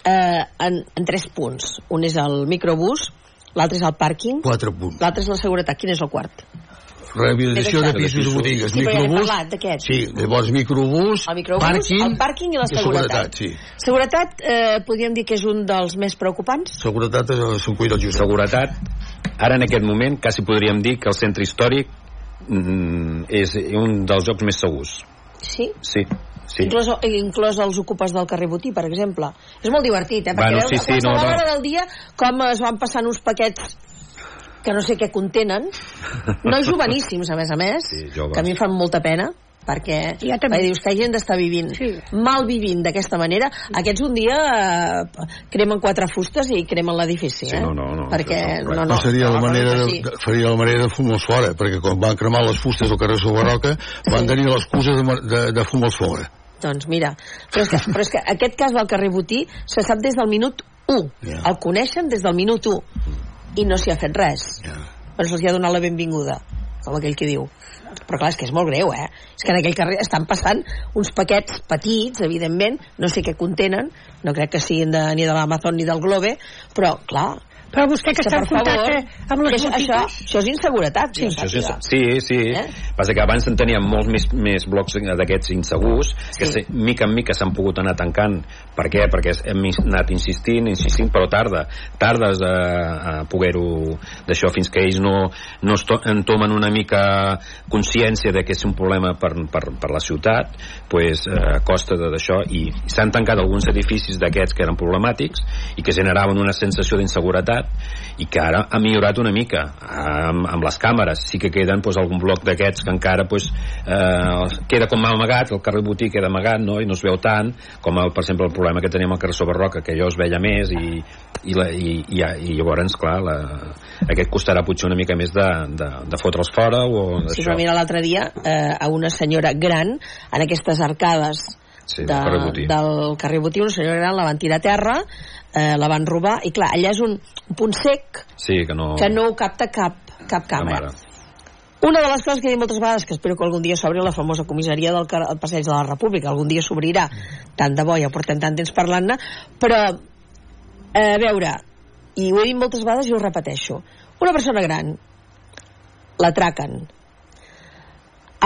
eh, en, en tres punts. Un és el microbús, l'altre és el pàrquing, Quatre punts. l'altre és la seguretat. Quin és el quart? Rehabilitació de De pisos i botigues. Sí, ja microbús. parlat d'aquest. Sí, llavors microbús, El microbús, pàrquing, el pàrquing i la seguretat. sí. Seguretat, eh, podríem dir que és un dels més preocupants? Seguretat és s'ho cuida el Josep. Seguretat, ara en aquest moment quasi podríem dir que el centre històric mm, és un dels jocs més segurs. Sí. Sí, sí. Inclòs, inclòs els ocupes del carrer Botí, per exemple. És molt divertit, eh? Perquè Bueno, veus sí, a sí, qualsevol no, no. del dia com es van passant uns paquets que no sé què contenen. (laughs) No joveníssims, a més a més, Sí, joves. que a mi em fan molta pena perquè Ja també. dius que gent està vivint Sí. mal vivint d'aquesta manera aquests un dia eh, cremen quatre fustes i cremen l'edifici Sí, eh? no, no, no, perquè no, no, no, no, seria la no, manera no, de, sí. de, faria la manera de fumar-los fora, perquè quan van cremar les fustes al carrer Sobarroca van tenir l'excusa de, de, de fumar-los fora. Doncs mira, però és, que, però és que aquest cas del carrer Botí se sap des del minut 1. Ja. El coneixen des del minut 1 i no s'hi ha fet res. Ja. Però se'ls hi ha donat la benvinguda, com aquell que diu. Però clar, és que és molt greu, eh? És que en aquell carrer estan passant uns paquets petits, evidentment, no sé què contenen, no crec que siguin de, ni de l'Amazon ni del Globe, però, clar, Però vostè que que, està en per favor, contacte amb les això, això, botigues... això és inseguretat, sí, Això sí, sàpiga. sí, sí. Eh? Passa que abans en teníem molts més, més blocs d'aquests insegurs, que Sí. se, mica en mica s'han pogut anar tancant. Per què? Perquè hem anat insistint, insistint, però tarda. Tardes a, a poder-ho d'això fins que ells no, no es to, en tomen una mica consciència de que és un problema per, per, per la ciutat, pues, eh, a costa de- d'això, i s'han tancat alguns edificis d'aquests que eren problemàtics i que generaven una sensació d'inseguretat i que ara ha millorat una mica amb, amb les càmeres. Sí que queden pues, algun bloc d'aquests que encara pues, eh, queda com amagat, el carrer Botí queda amagat no? i no es veu tant, com el, per exemple el problema que teníem al carrer Sobarroca, que allò es veia més i, i, la, i, i, i llavors, clar, la, aquest costarà potser una mica més de, de, de fotre'ls fora o Sí, però mira, l'altre dia, eh, a una senyora gran, en aquestes arcades Sí, de, del carrer Botí. del carrer Botí, una senyora gran la van tirar a terra, eh, la van robar, i clar, allà és un, un punt sec Sí, que no... que no ho capta cap, cap càmera. Una de les coses que he dit moltes vegades, que espero que algun dia s'obri la famosa comissaria del car- al Passeig de la República, algun dia s'obrirà, tant de bo, ja portem tant temps parlant-ne, però, eh, a veure, i ho he dit moltes vegades i ho repeteixo, una persona gran, l'atraquen,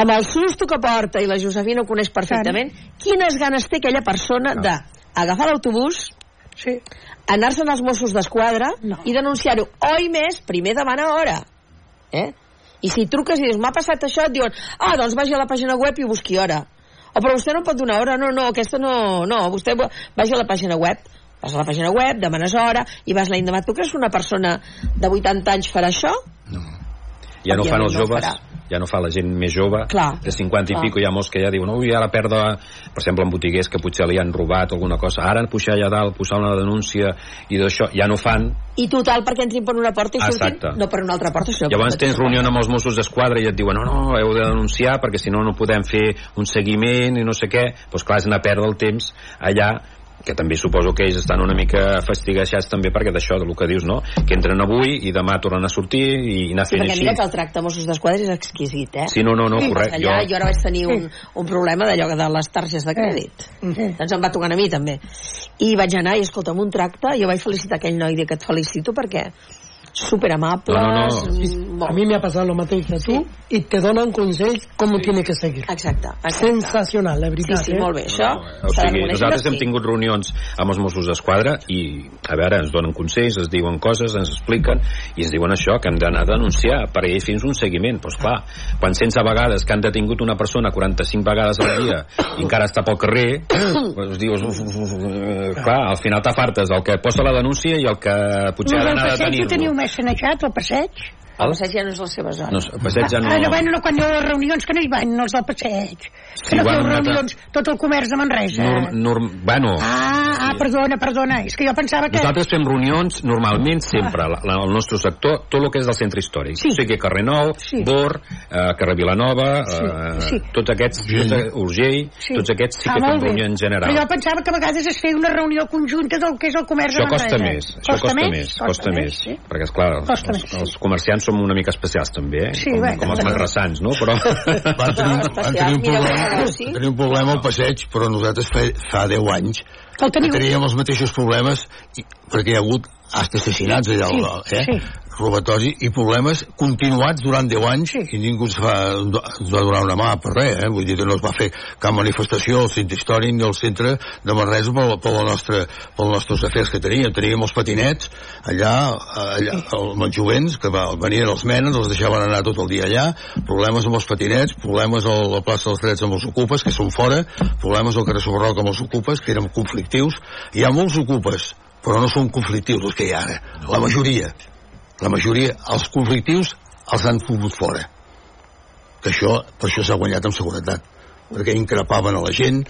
amb el susto que porta, i la Josefina ho coneix perfectament, quines ganes té aquella persona d'agafar l'autobús, Sí. anar-se'n als Mossos d'Esquadra No. i denunciar-ho. Oi més, primer demana hora. Eh? I si truques i dius, m'ha passat això, et diuen, ah, doncs vagi a la pàgina web i busqui hora. O però vostè no pot donar hora, no, no, aquesta no, no, vostè va- vagi a la pàgina web, vas a la pàgina web, demanes hora i vas l'any demà. Tu creus que una persona de 80 anys farà això? ja no fan els no joves, farà. Ja no fa la gent més jove, Clar. de 50 i Clar. pico hi ha molts que ja diuen, ui, ara perdo, per exemple, en botiguers que potser li han robat alguna cosa, ara pujar allà dalt, posar una denúncia i d'això, ja no fan, I total, perquè entrin per una porta i surtin, Exacte. no per una altra porta, sinó per llavors tens reunió amb els Mossos d'Esquadra i et diuen, no, no, heu de denunciar perquè si no no podem fer un seguiment i no sé què, doncs clar, és anar a perdre el temps allà que també suposo que ells estan una mica fastigueixats també perquè d'això, del que dius, no? Que entren avui i demà tornen a sortir i anar Sí, fent perquè així. mira que el tracte Mossos d'Esquadra és exquisit, eh? Sí, no, no, no, Sí, correcte. allà Jo- jo ara vaig tenir un, un problema d'allò de les targes de crèdit. Sí. Doncs em va tocar a mi també. I vaig anar i escolta'm un tracte, jo vaig felicitar aquell noi de que et felicito perquè superamables. No, no, no. mm, A mí me ha pasado lo mateix que tu y te donan consejos cómo tiene que seguir. Exacte, exacte. Sensacional, la Sí, veritat. sí, eh? molt bé, això. O s'ha de sigui, nosaltres hem sí. tingut reunions amb els Mossos d'Esquadra i, a veure, ens donen consells, ens diuen coses, ens expliquen i ens diuen això, que hem d'anar a denunciar per ell fins un seguiment. Doncs clar, quan 16 vegades que han detingut una persona 45 vegades al dia i encara està pel carrer, doncs dius, uf, uf, uf, clar, al final t'afartes el que posa la denúncia i el que potser ha el d'anar a detenir-lo. Més sanejat, el passeig? El passeig ja no és la seva zona. No, el passeig ja no... Ah, no, bueno, no, quan hi ha les reunions, que no hi van, els del passeig. Sí, que no anar- reunions, tot el comerç de Manresa. Norm, norm, bueno, Ah, ah, perdona, perdona. És que jo pensava que... Nosaltres fem reunions normalment sempre la, la, el nostre sector, tot el que és del centre històric. Sí. O sigui, carrer Nou, Sí. Bor, eh, carrer Vilanova, Sí, eh, sí. tots aquests, tots, Urgell, Sí. tots aquests sí Ah, que fem molt bé. reunió en general. Però jo pensava que a vegades es feia una reunió conjunta del que és el comerç Això de costa Manresa. més, això costa, més, costa, més, sí. perquè esclar, Costa els, més, sí. els comerciants som una mica especials també, eh? Sí, com, bé. com els manressans, no? Però... Van tenir, un- van tenir un problema, mira, sí. tenir un problema al passeig, però nosaltres fa, fa 10 anys El teniu... teníem els mateixos problemes i, perquè hi ha hagut hasta assassinats allà, Sí, eh? sí. robatoris i problemes continuats durant 10 anys Sí. i ningú ens va, ens va donar una mà per res, eh? vull dir que no es va fer cap manifestació al centre històric ni al centre de Manresa per, per, la nostra, per els nostres afers que teníem. Teníem els patinets allà, allà amb els jovents, que va, venien els menes, els deixaven anar tot el dia allà, problemes amb els patinets, problemes a la plaça dels Drets amb els ocupes, que són fora, problemes al carrer Sobarroc amb els ocupes, que eren conflictius. Hi ha molts ocupes, però no són conflictius els que hi ha ara. La majoria, la majoria, els conflictius els han fotut fora. Que això, per això s'ha guanyat amb seguretat. Perquè increpaven a la gent,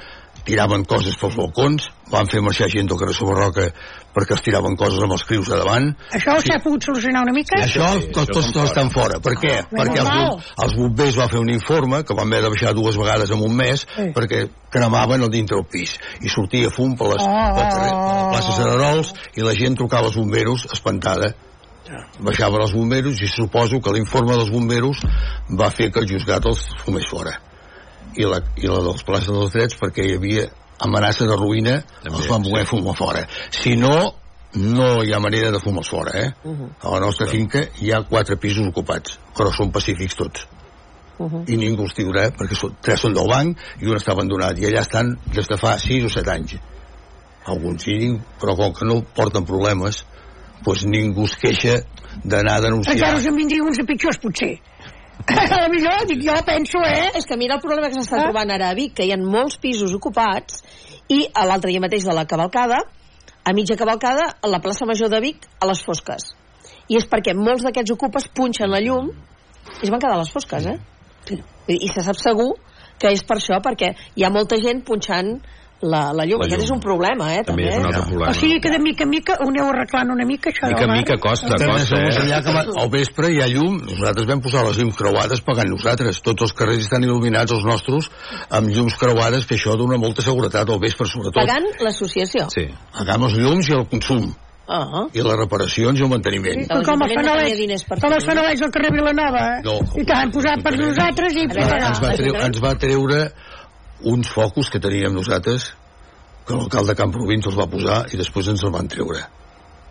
tiraven coses pels balcons, van fer marxar gent del carrer Sobarroca perquè els tiraven coses amb els crius a davant, Això s'ha pogut solucionar una mica? i això, sí, tots, això tots, fora. estan fora. Per què? Menys perquè els, els bombers va fer un informe que van haver de baixar dues vegades en un mes Sí. perquè cremaven el dintre del pis i sortia fum per les, Oh. pel carrer, per la plaça Cererols i la gent trucava als bomberos espantada baixaven els bomberos i suposo que l'informe dels bomberos va fer que el juzgat els fumés fora i la, i la dels places dels drets perquè hi havia amenaça de ruïna També, els van voler fumar fora. Si no no hi ha manera de fumar fora eh? a la nostra finca hi ha quatre pisos ocupats però són pacífics tots. I ningú els diurà perquè són, tres són del banc i un està abandonat. I allà estan des de fa 6 o 7 anys. Alguns sí, però com que no porten problemes doncs ningú es queixa d'anar a denunciar Encara us en vindrien uns de pitjors, potser. (laughs) A la millor, dic jo, penso, eh? És que mira el problema que s'està Ah. trobant ara a Vic, que hi ha molts pisos ocupats i a l'altre dia mateix de la cavalcada, a mitja cavalcada, a la plaça Major de Vic, a les fosques. I és perquè molts d'aquests ocupes punxen la llum i es van quedar a les fosques, eh? I, i se sap segur que és per això, perquè hi ha molta gent punxant la, la llum. La Aquest llum. és un problema, eh? També és un altre problema. O sigui que de mica en mica ho aneu arreglant una mica, això Mica en mica costa, Estem costa, més eh? allà que va- al vespre hi ha llum. Nosaltres vam posar les llums creuades pagant nosaltres. Tots els carrers estan il·luminats, els nostres, amb llums creuades, que això dona molta seguretat al vespre, sobretot. Pagant l'associació. Sí. Pagant els llums i el consum, Ah, i les reparacions i el manteniment. Sí, com els fanalets, diners per com els fanalets del carrer Vilanova. eh? No. I que han posat per nosaltres i... Veure, Ens va, treure, ens va treure uns focus que teníem nosaltres, que l'alcalde de Camprovins els va posar i després ens els van treure.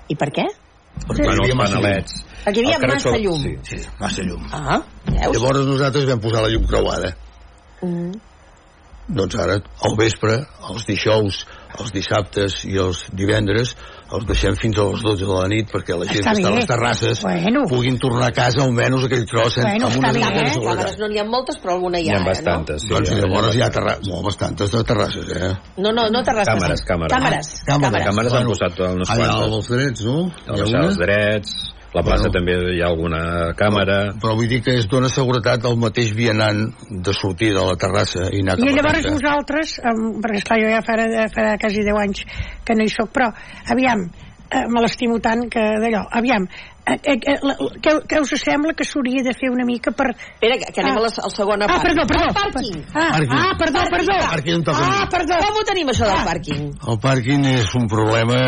I per què? Perquè Bueno, hi havia els massa panelets. Perquè hi havia El massa Sol- llum. Sí. llum. Sí, massa llum. Ah, veus? Llavors nosaltres vam posar la llum creuada. Mm. Doncs ara, al vespre, els dijous, els dissabtes i els divendres, els deixem fins a les 12 de la nit perquè la gent Està que està a les terrasses Bueno. puguin tornar a casa almenys aquell tros Bueno, amb una bé, mica de eh? seguretat. Càmeres no n'hi ha moltes, però alguna hi N'hi ha, ha eh, bastantes, sí. doncs ja- llavors hi ha terra... molt bastantes de terrasses, eh? No, no, no terrasses. Càmeres, càmeres. Càmeres. Càmeres. Càmeres han posat unes Allà quantes. als drets, no? Ha als drets, la plaça Bueno. també hi ha alguna càmera. Però vull dir que es dona seguretat al mateix vianant de sortir de la terrassa i anar cap I a llavors casa. vosaltres, um, perquè esclar, jo ja farà, farà quasi 10 anys que no hi sóc, però aviam, eh, me l'estimo tant que d'allò, aviam, eh, eh, eh, la- què, què us sembla que s'hauria de fer una mica per... Espera, que, que anem Ah. a la, al segon Ah, part. perdó, perdó. El pàrquing. Ah, Pàrquing. ah perdó, perdó. Pàrquing a mi. Ah, perdó. Com ho tenim, això del Ah. pàrquing? El pàrquing és un problema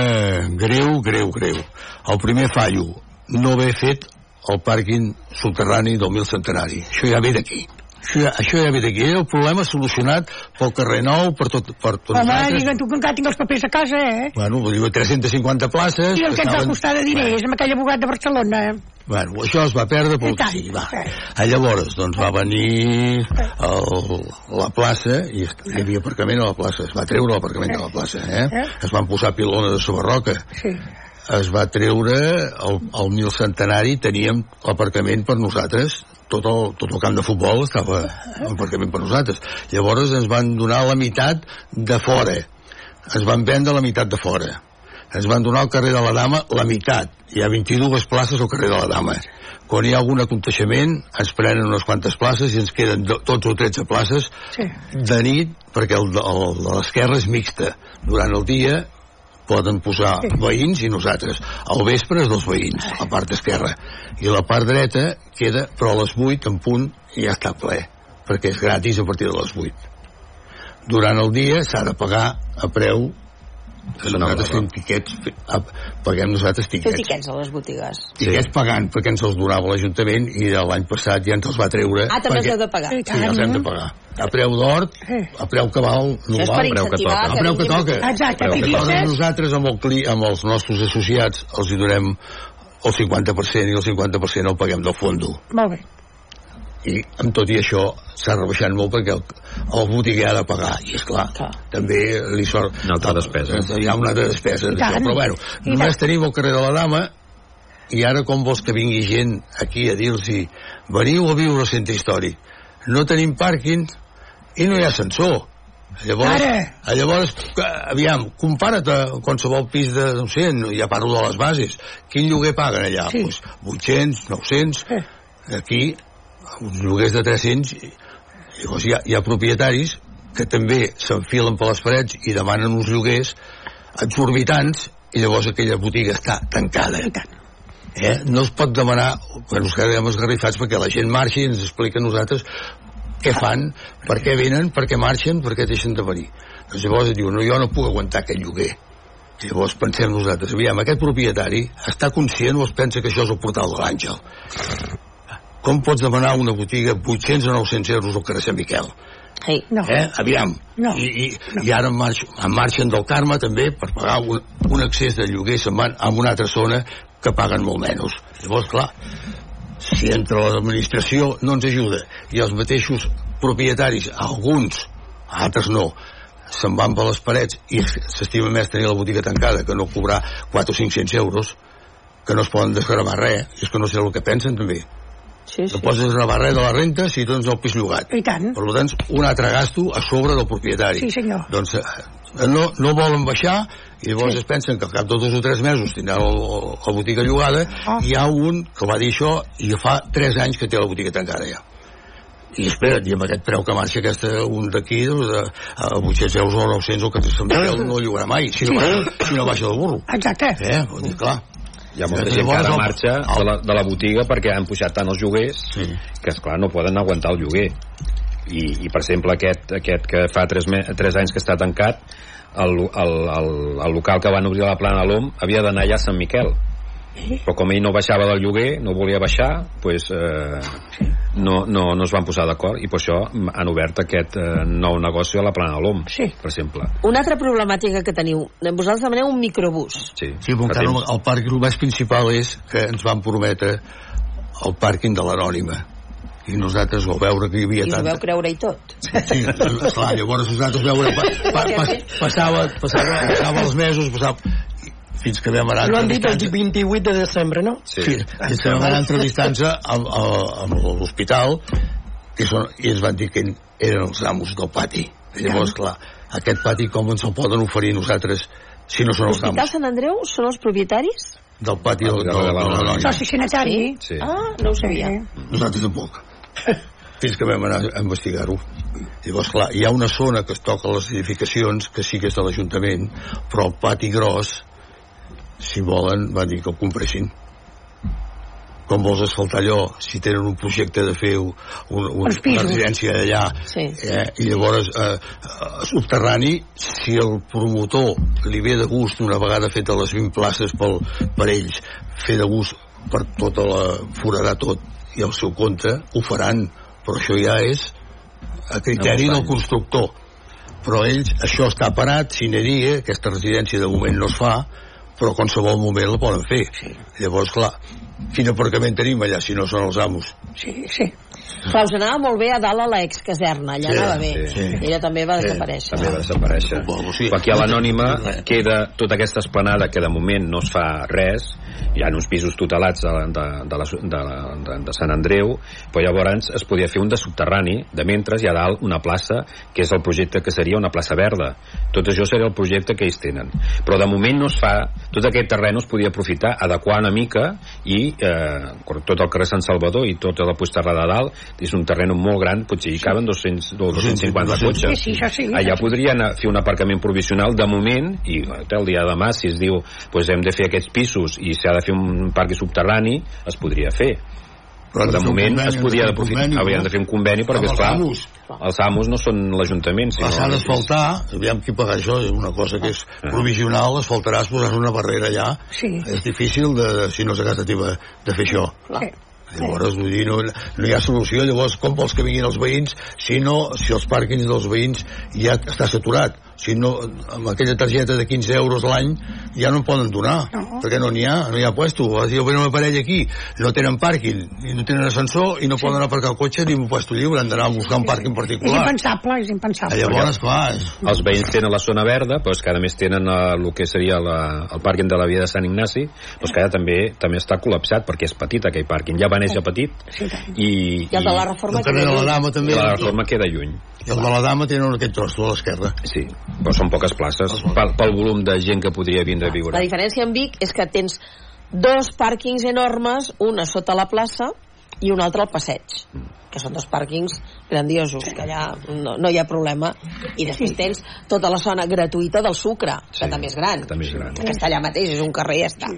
greu, greu, greu. El primer fallo, no haver fet el pàrquing subterrani del mil centenari. Això ja ve d'aquí. Això, ja- això ja ve d'aquí, eh? el problema solucionat pel carrer Nou, per tot, per tot Home, nosaltres. digue'm tu que encara tinc els papers a casa, eh? Bueno, vull dir, 350 places... I el que ens va costar de diners amb aquell abogat de Barcelona. Bueno, això es va perdre pel que sigui, va. A llavors, doncs va venir el, la plaça, i hi havia aparcament a la plaça, es va treure l'aparcament de la plaça, eh? Es van posar pilones de sobre roca. Sí. Es va treure el, el mil centenari, teníem l'aparcament per nosaltres, tot el, tot el camp de futbol estava l'aparcament per nosaltres. Llavors ens van donar la meitat de fora. Es van vendre la meitat de fora. Ens van donar al carrer de la Dama la meitat. Hi ha 22 places al carrer de la Dama. Quan hi ha algun aconteixement, ens prenen unes quantes places i ens queden do- 12 o 13 places Sí. de nit, perquè el, el de l'esquerra és mixta. Durant el dia poden posar veïns i nosaltres. Al vespre és dels veïns, la part esquerra. I la part dreta queda, però a les 8 en punt ja està ple, perquè és gratis a partir de les 8. Durant el dia s'ha de pagar a preu que nosaltres fem tiquets, fe- a- paguem nosaltres tiquets. tiquets a les botigues. Tiquets pagant, perquè ens els donava l'Ajuntament i l'any passat ja ens els va treure. Ah, també els perquè- heu de pagar. Sí, els hem de pagar. A preu d'or, a preu és per normal. a que preu que toca. Exacte, A preu que toca. Nosaltres amb, el, cli, amb els nostres associats els hi donem el 50% i el 50% el paguem del fondo. Molt bé. I amb tot i això s'ha rebaixat molt perquè el, el botiguer ha de pagar. I és clar, també li sort... Una altra despesa. Hi ha una altra despesa tant. però bueno, I només tant. tenim el carrer de la Dama i ara com vols que vingui gent aquí a dir-los veniu a viure al centre històric no tenim pàrquing i no hi ha ascensor llavors, Ara. llavors que, aviam, compara't a qualsevol pis de, no sé, no, ja parlo de les bases quin lloguer paguen allà? Sí. Pues 800, 900 aquí uns lloguers de 300 i- llavors hi ha, hi ha propietaris que també s'enfilen per les parets i demanen uns lloguers exorbitants i llavors aquella botiga està tancada eh? no es pot demanar bueno, ens quedem esgarrifats perquè la gent marxi i ens explica a nosaltres què fan, per què venen, per què marxen, per què deixen de venir. Doncs llavors diu, no, jo no puc aguantar aquest lloguer. I llavors pensem nosaltres, aviam, aquest propietari està conscient o es pensa que això és el portal de l'Àngel? Com pots demanar una botiga 800 o 900 euros al carrer Sant Miquel? Hey. No. Eh? Aviam. No. I, i, no. I ara en, marx, en marxen del Carme també per pagar un, un accés de lloguer se'n van a una altra zona que paguen molt menys. Llavors, clar, si entre l'administració no ens ajuda i els mateixos propietaris, alguns, altres no, se'n van per les parets i s'estima més tenir la botiga tancada que no cobrar 4 o 500 euros que no es poden desgravar res i és que no sé el que pensen també sí, sí. no pots desgravar res de la renta si tens el pis llogat I tant. per tant un altre gasto a sobre del propietari Sí, senyor. doncs eh, no, no volen baixar i llavors sí. es pensen que al cap de dos o tres mesos el, el, la botiga llogada Ah. i hi ha un que va dir això i fa tres anys que té la botiga tancada ja i espera't, i amb aquest preu que marxa aquesta, un d'aquí doncs, de, a 800 euros o 900 o que se'n no llogarà mai si no, baixa, si no baixa del burro Exacte. eh? Vull dir, clar Hi ha molta gent que ara marxa de la, de la botiga perquè han pujat tant els lloguers sí. que, esclar, no poden aguantar el lloguer. I, i per exemple, aquest, aquest que fa 3, me, 3 anys que està tancat, el, el, el, el local que van obrir a la plana de l'OM havia d'anar allà a Sant Miquel. Però com ell no baixava del lloguer, no volia baixar, pues, eh, no, no, no es van posar d'acord i per això han obert aquest eh, nou negoci a la plana de l'OM, sí. per exemple. Una altra problemàtica que teniu, vosaltres demaneu un microbús. Sí, Sí, encara el, el pàrquing el més principal és que ens van prometre el pàrquing de l'Anònima i nosaltres vau veure que hi havia I us ho tanta... veu creure i tot. Sí, esclar, llavors nosaltres veure pa, pa, pa, passava, passava, passava els mesos passava, fins que vam anar Lo han dit el entrevistant- 28 de desembre, no? Sí, sí fins que vam anar entrevistant-se amb, amb l'hospital i, són, i ens van dir que eren els amos del pati I llavors, clar, aquest pati com ens el poden oferir nosaltres si no són els L'Hospital amos Sant Andreu són els propietaris? del pati del, del, del, del, del, Soci sanitari. Sí. Ah, no ho sabia. Nosaltres tampoc. Fins que vam anar a investigar-ho. Llavors, clar, hi ha una zona que es toca a les edificacions, que sí que és de l'Ajuntament, però el pati gros, si volen, van dir que el compressin. Com vols asfaltar allò si tenen un projecte de fer un, un, una residència d'allà Sí. eh, i llavors eh, eh, subterrani si el promotor li ve de gust una vegada fet les 20 places pel, per ells fer de gust per tota la forarar tot i al seu compte ho faran. Però això ja és a criteri No, del constructor. Però ells, això està parat sine die, aquesta residència de moment no es fa però a qualsevol moment la poden fer Sí. llavors clar quin aparcament tenim allà si no són els amos Sí, sí. Clar, us anava molt bé a dalt a l'excaserna, allà Sí, anava bé. sí, ella també va Sí, desaparèixer. també va desaparèixer. Suposo, sí. però aquí a l'anònima queda tota aquesta esplanada que de moment no es fa res. Hi ha uns pisos tutelats de, de, de, la, de, de, de Sant Andreu però llavors es podia fer un de subterrani de mentre hi ha dalt una plaça que és el projecte que seria una plaça verda. Tot això seria el projecte que ells tenen. Però de moment no es fa tot aquest terreny es podia aprofitar, adequar una mica i eh, tot el carrer Sant Salvador i tota la puigterrada de dalt és un terreny molt gran, potser hi caben 200, 250 Sí, cotxes sí, això sí. allà podrien anar a fer un aparcament provisional de moment i el dia de demà si es diu pues hem de fer aquests pisos i s'ha de fer un parc subterrani es podria fer però han de moment conveni, es han podia aprofitar no? de fer un conveni perquè els esclar, amos. els amos no són l'Ajuntament Clar, s'ha d'asfaltar, aviam qui paga això, és una cosa que és provisional, asfaltaràs, posaràs una barrera allà. Sí. És difícil, de, si no és aquesta teva, de fer això. Sí. Llavors, vull dir, no, no hi ha solució. Llavors, com vols que vinguin els veïns si no, si els pàrquings dels veïns ja està saturat? Si no, amb aquella targeta de 15 euros l'any ja no en poden donar, No. perquè no n'hi ha, no hi ha puesto. Va dir, venen una parella aquí, no tenen pàrquing, i no tenen ascensor, i no poden aparcar el cotxe ni un puesto lliure, han d'anar a buscar un pàrquing És particular. impensable, és impensable. Llavors, clar, és, els veïns tenen la zona verda però és que a més tenen eh, el que seria la, el pàrquing de la via de Sant Ignasi doncs que ara també també està col·lapsat perquè és petit aquell pàrquing, ja va néixer petit Sí, tant. i, I el de la reforma el carrer de la dama també, la reforma queda lluny i el de la dama tenen aquest tros a l'esquerra. sí, però són poques places. Pel, pel volum de gent que podria vindre a La viure diferència amb Vic és que tens dos pàrquings enormes, una sota la plaça i un altre al passeig que són dos pàrquings grandiosos que allà no, no hi ha problema. I després tens tota la zona gratuïta del sucre que Sí, també és gran. també és gran. que està allà mateix, és un carrer i ja està.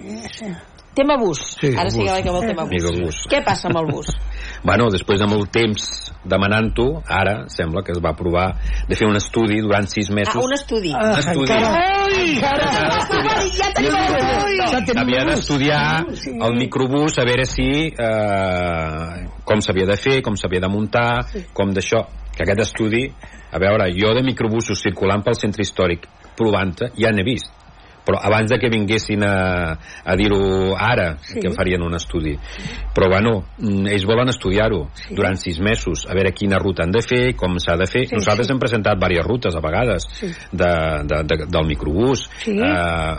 Tema bus, Sí, ara sí que vaig amb el tema bus. què passa amb el bus? (laughs) Bueno, després de molt temps demanant-ho, ara sembla que es va aprovar de fer un estudi durant sis mesos. ah, un estudi. Un estudi. Ai, Ai, ja tenim el Havia d'estudiar el microbús a veure si eh, com s'havia de fer, com s'havia de muntar, com d'això. Que aquest estudi, a veure, jo de microbusos circulant pel centre històric provant-te, ja n'he vist però abans de que vinguessin a, a dir-ho ara, sí. que farien un estudi. Però, bueno, mm, ells volen estudiar-ho sí. durant sis mesos, a veure quina ruta han de fer, com s'ha de fer. Sí, Nosaltres sí. hem presentat diverses rutes, a vegades, Sí. de, de, de, del microbús. Sí. Eh,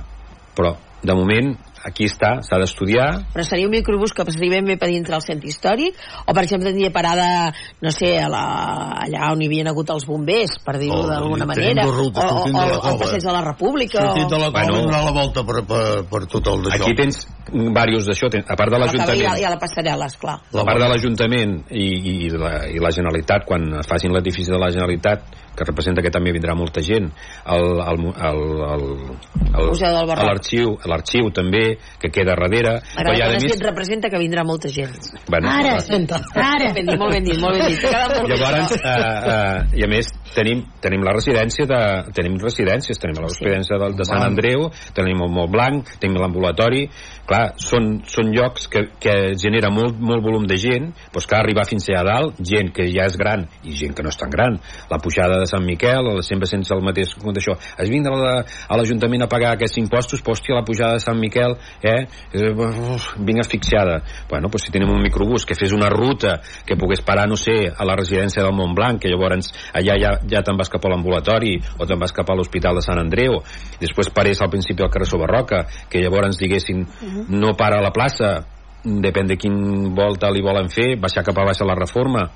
però, de moment, aquí està, s'ha d'estudiar. però seria un microbús que passaria ben bé per dintre el centre històric o per exemple tindria parada no sé, a la, allà on hi havien hagut els bombers per dir-ho Oh, d'alguna manera o, o, sortint o, o el passeig de la república Sortit de la cova Bueno. i donar la volta per, per, per tot el d'això. Aquí tens diversos d'això, a part de Acaba i l'Ajuntament a la passarel·la, esclar a part de l'Ajuntament i, i, i, la, i la Generalitat, quan facin l'edifici de la Generalitat, que representa que també vindrà molta gent, l'arxiu, l'arxiu també, que queda darrere. M'agrada i a quan es més, representa que vindrà molta gent. bueno, Ara, Ara. Ben dit, molt ben dit, molt ben dit. Llavors, eh, eh, i a més, tenim, tenim la residència de... Tenim residències, tenim la residència de, de Sant Andreu, tenim el Montblanc, tenim l'ambulatori... Clar, són, són llocs que, que genera molt, molt volum de gent, doncs clar, arribar fins allà a dalt, gent que ja és gran i gent que no és tan gran. La pujada de Sant Miquel, el- sempre sense el mateix compte això. Has vingut a la- a l'Ajuntament a pagar aquests impostos, però hòstia, la pujada de Sant Miquel, eh? eh uf, vinc asfixiada. Bueno, doncs si tenim un microbús que fes una ruta que pogués parar, no sé, a la residència del Montblanc, que llavors allà ja, ja te'n vas cap a l'ambulatori o te'n vas cap a l'Hospital de Sant Andreu, després parés al principi al carrer Sobarroca, que llavors diguessin no para a la plaça, depèn de quin volta li volen fer, baixar cap a baix a la reforma.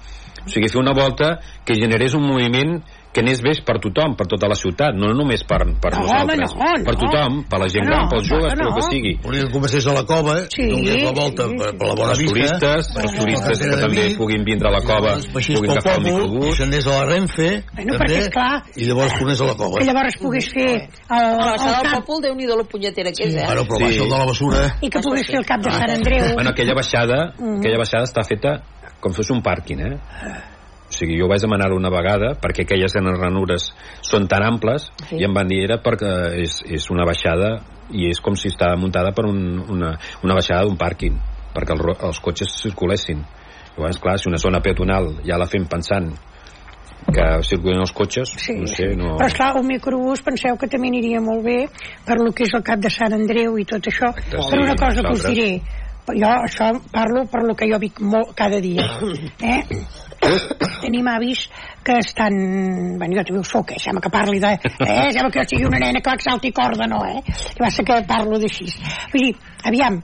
O sigui, fer una volta que generés un moviment que anés bé per tothom, per tota la ciutat, no només per, per No, nosaltres, home, no, no. per tothom, per la gent No, gran, pels joves, no. per el que sigui. Volia que comencés a la cova, Sí, donés la volta sí, per, per la bona els vista. turistes, els turistes que també puguin vindre a la cova, puguin pel agafar el microbús. s'anés a la Renfe, Bueno, també, perquè, esclar, i llavors tornés a la cova. que llavors pogués fer el, A la el del cap Pòpol, Déu-n'hi-do la punyetera que és, eh? Bueno, però Sí. baixa el de la basura. i que pogués fer el cap de Sant Andreu Bueno, aquella baixada, aquella baixada està feta com fos un pàrquing, eh? O sigui, jo vaig demanar una vegada perquè aquelles ranures són tan amples Sí. i em van dir era perquè és, és una baixada i és com si estava muntada per un, una, una baixada d'un pàrquing perquè el, els cotxes circulessin Llavors, clar, si una zona peatonal ja la fem pensant que circulen els cotxes, Sí, no sé, no... Però esclar, un microbús penseu que també aniria molt bé per lo que és el cap de Sant Andreu i tot això. Exacte, per sí, una cosa que us diré, jo això parlo per lo que jo vic molt, cada dia. (coughs) Eh? Tenim avis que estan... Bueno, jo també ho soc, eh? Sembla que parli de... Eh? Sembla que jo sigui una nena que salti corda, no, eh? Que va ser que parlo d'així. Vull dir, aviam,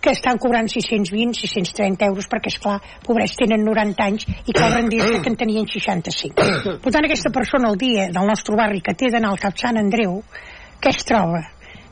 que estan cobrant 620, 630 euros perquè, és clar, pobrets tenen 90 anys i cobren dies que en tenien 65. Per tant, aquesta persona al dia del nostre barri que té d'anar al Cap Sant Andreu, què es troba?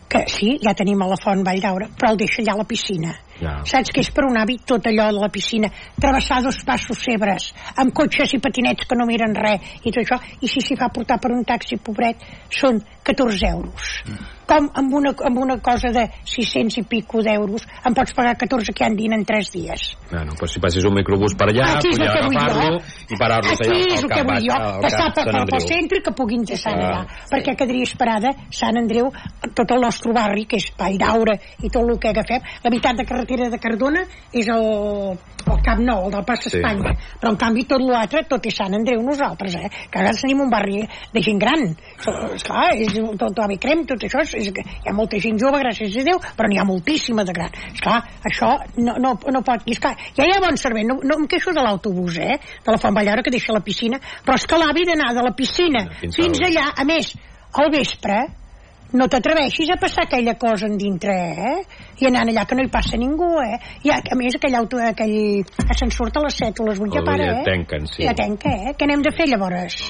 Que sí, ja tenim a la font Vall d'Aura, però el deixa allà a la piscina. Ja. Saps que és per un hàbit tot allò de la piscina, travessar dos passos cebres, amb cotxes i patinets que no miren res, i tot això, i si s'hi fa portar per un taxi, pobret, són 14 euros. Com amb una, amb una cosa de 600 i pico d'euros em pots pagar 14 que han dit en 3 dies. Bueno, pues si passés un microbús per allà, Aquí és agafar-lo i parar-los Aquí allà és al el que vull jo, cap per, Sant pel Andreu. centre que puguin passar Ah, allà. Perquè quedaria parada Sant Andreu, tot el nostre barri, que és Vall d'Aura i tot el que agafem. La meitat de carretera de Cardona és el, el Camp Nou, el del Pas Sí. Espanya. Però en canvi tot l'altre, tot és Sant Andreu nosaltres, eh? Que a vegades tenim un barri de gent gran. Esclar, és tot l'avi crem, tot això, és, és, hi ha molta gent jove, gràcies a Déu, però n'hi ha moltíssima de gran. Esclar, això no, no, no pot... I esclar, ja hi ha bon servei, no, no em queixo de l'autobús, eh? De la Font Ballara que deixa la piscina, però és que l'avi d'anar de la piscina Fins fins al- allà, a més, al vespre, no t'atreveixis a passar aquella cosa en dintre, eh? I anant allà que no hi passa ningú, eh? I a, a més aquell auto, aquell ascensor a les 7 o les 8 ja para, ja eh? tanquen, sí. Ja tanca, eh? Què n'hem de fer llavors?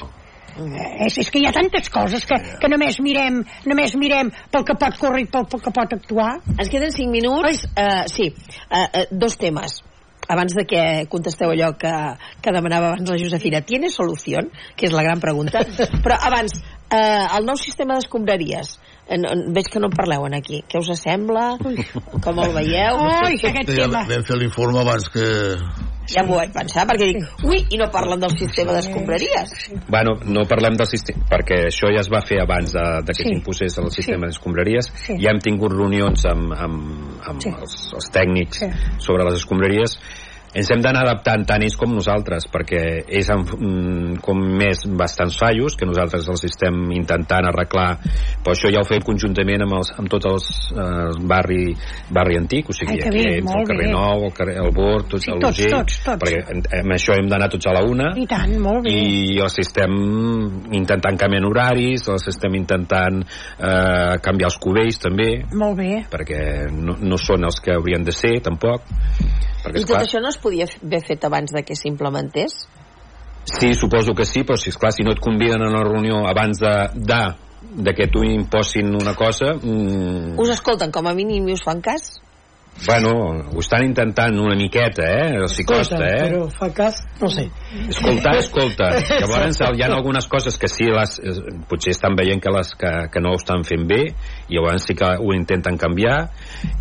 Eh, és, és que hi ha tantes coses que, que només mirem només mirem pel que pot córrer i pel, pel que pot actuar. Ens queden 5 minuts. Uh, sí, uh, uh, dos temes. Abans de que contesteu allò que, que demanava abans la Josefina, ¿tiene solució? Que és la gran pregunta. (laughs) Però abans, uh, el nou sistema d'escombraries. Veig que no en parleu en aquí. Què us sembla? Com el veieu? Ui, aquest Ja tema. vam fer l'informe abans que... Ja m'ho vaig pensar, perquè dic, ui, i no parlen del sistema d'escombraries. Bueno, no parlem del sistema, perquè això ja es va fer abans de, de que Sí. s'imposés el sistema d'escombraries. Sí. Ja hem tingut reunions amb, amb, amb Sí. els, els tècnics Sí. sobre les escombraries. Ens hem d'anar adaptant tant ells com nosaltres, perquè ells han mm, com més bastants fallos, que nosaltres els estem intentant arreglar, però això ja ho fem conjuntament amb, els, amb tots els eh, barri, barri antic, o sigui, Ai, bé, aquí, molt el carrer bé. Nou, el carrer el Bord, tots, Sí, el tots, tots, tots. perquè en- amb això hem d'anar tots a la una, I tant, molt bé. i els estem intentant canviar horaris, els estem intentant eh, canviar els cubells també, Molt bé. perquè no, no són els que haurien de ser tampoc. Perquè, I tot esclar, això no es podia haver fet abans de que s'implementés? Sí, suposo que sí, però si, esclar, si no et conviden a una reunió abans de, de, de que tu imposin una cosa... Mm, Us escolten com a mínim i us fan cas? bueno, ho estan intentant una miqueta, eh? Els hi costa, eh? Però fa cas, no sé. Escoltar, escolta. (laughs) Llavors hi ha algunes coses que sí, les, eh, potser estan veient que, les, que, que no ho estan fent bé, i llavors sí que ho intenten canviar,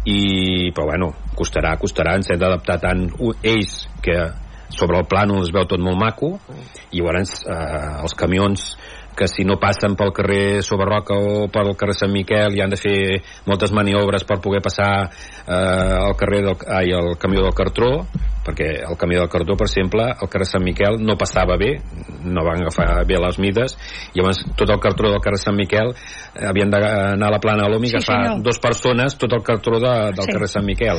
i, però bueno, costarà, costarà, ens hem d'adaptar tant ells, que sobre el plànol es veu tot molt maco, i llavors eh, els camions que si no passen pel carrer Sobarroca o pel carrer Sant Miquel i han de fer moltes maniobres per poder passar eh, el carrer del, ai, el camió del Cartró perquè el camió del Cartró, per exemple, el carrer Sant Miquel no passava bé, no van agafar bé les mides, i llavors tot el cartró del carrer Sant Miquel eh, havien d'anar a la plana de l'OMI i Sí, agafar senyor. dos persones tot el cartró de, del Sí. carrer Sant Miquel.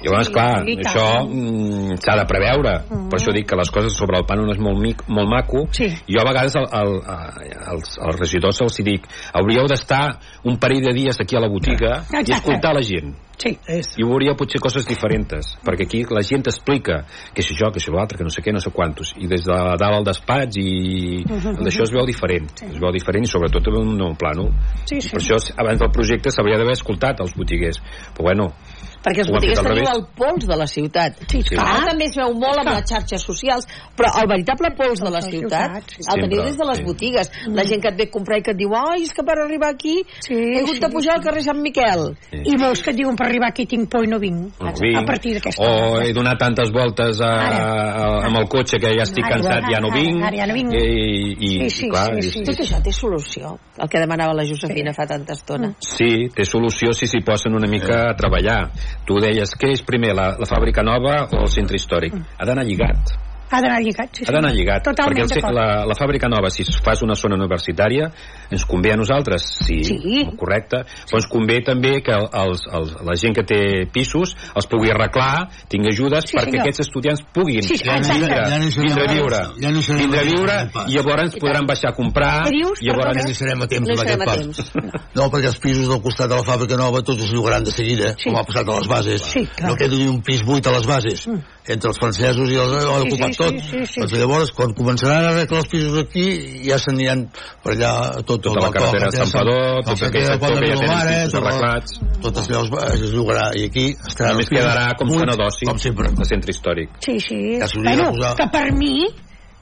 Llavors, clar, i això mm, s'ha de preveure. Per això dic que les coses sobre el plànol és molt, mic, molt maco. Sí. I jo a vegades el, el, a- als, als regidors els dic hauríeu d'estar un parell de dies aquí a la botiga i Exacte. escoltar la gent Sí. I veuria potser coses diferents perquè aquí la gent explica que si això, que si l'altre, que no sé què, no sé quantos. I des de dalt al despatx i (laughs) d'això es veu diferent. Es veu diferent i sobretot amb un nou plànol. Sí, sí. per això abans del projecte s'hauria d'haver escoltat els botiguers. Però bueno, Perquè fet al teniu el pols de la ciutat. Sí, Sí. Ara també es veu molt amb les xarxes socials, però el veritable pols de la Les ciutat sí. el teniu des de les sí. botigues. La gent que et ve a comprar i que et diu ai, és que per arribar aquí Sí, he hagut sí, de pujar al carrer Sant Miquel. sí. I molts que et diuen per arribar aquí tinc por i no vinc. no A vinc, partir d'aquesta o hora. he donat tantes voltes a, a, amb el cotxe que ja estic Ara, cansat, ja no ara, vinc ara ja no vinc. i, i, Sí, sí, clar, sí, sí. Tot això té solució, el que demanava la Josefina fa tanta estona. Sí, té solució si s'hi posen una mica a treballar. Tu deies, què és primer, la, la fàbrica nova o el centre històric? Ha d'anar lligat. Ha d'anar lligat, sí, sí. Ha d'anar lligat, Totalment perquè el, la, la fàbrica nova, si fas una zona universitària, ens convé a nosaltres, sí, Sí. correcte, però ens convé també que els, els, la gent que té pisos els pugui arreglar, tingui ajudes, Sí, perquè senyor. aquests estudiants puguin Sí, vindre, exacte. Ja no vindre a viure. Ja no vindre a viure, i llavors podran baixar a comprar, i llavors Perdona? No hi serem a temps No amb serem aquest a pas. temps. No, perquè els pisos del costat de la fàbrica nova tots es llogaran de seguida, Sí. com ha passat a les bases. Sí, clar. no queda ni un pis buit a les bases. Entre els francesos i els ho han Sí, ocupat sí, tot. sí, sí, sí. Doncs llavors, quan començaran a arreglar els pisos aquí, ja s'aniran per allà a tot, Tota la carretera de Sant Padó, tot aquell sector que ja tenen pisos arreglats. Tot allò es, es llogarà i aquí estaran Només quedarà com zona d'oci, Com sempre. de centre històric. Sí, sí. Ja Bueno, posar- que per mi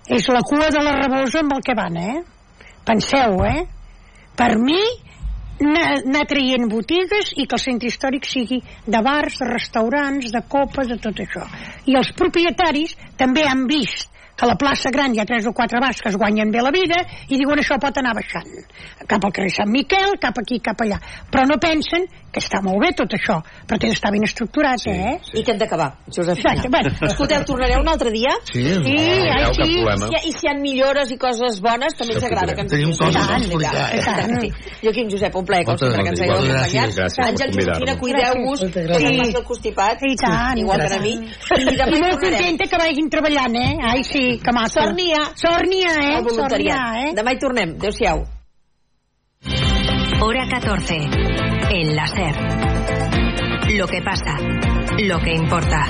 és la cua de la rebosa amb el que van, eh? Penseu, eh? Per mi, anar, anar traient botigues i que el centre històric sigui de bars, de restaurants, de copes, de tot això. I els propietaris també han vist que a la plaça Gran hi ha tres o quatre bars que es guanyen bé la vida i diuen això pot anar baixant cap al carrer Sant Miquel, cap aquí, cap allà però no pensen que està molt bé tot això però té d'estar ben estructurat, Sí, eh? sí. I que hem d'acabar, Josefina. Exacte, bueno. Escolteu, tornareu un altre dia? Sí, Sí, No, ai, sí. I si, I si hi ha millores i coses bones, també ens agrada que ens Tenim coses a explicar, eh? tant, tant. Joaquim Josep, un plaer, com sempre, que ens hagueu acompanyat. Àngel, Josefina, cuideu-vos, posem gràcies. massa al constipat, I tant. igual que a mi. I molt contenta que vagin treballant, eh? Ai, sí, que maco. Sort n'hi ha. Sort n'hi ha, eh? Sort n'hi ha, eh? Demà hi tornem. Adéu-siau. Hora 14. El láser. Lo que pasa. Lo que importa.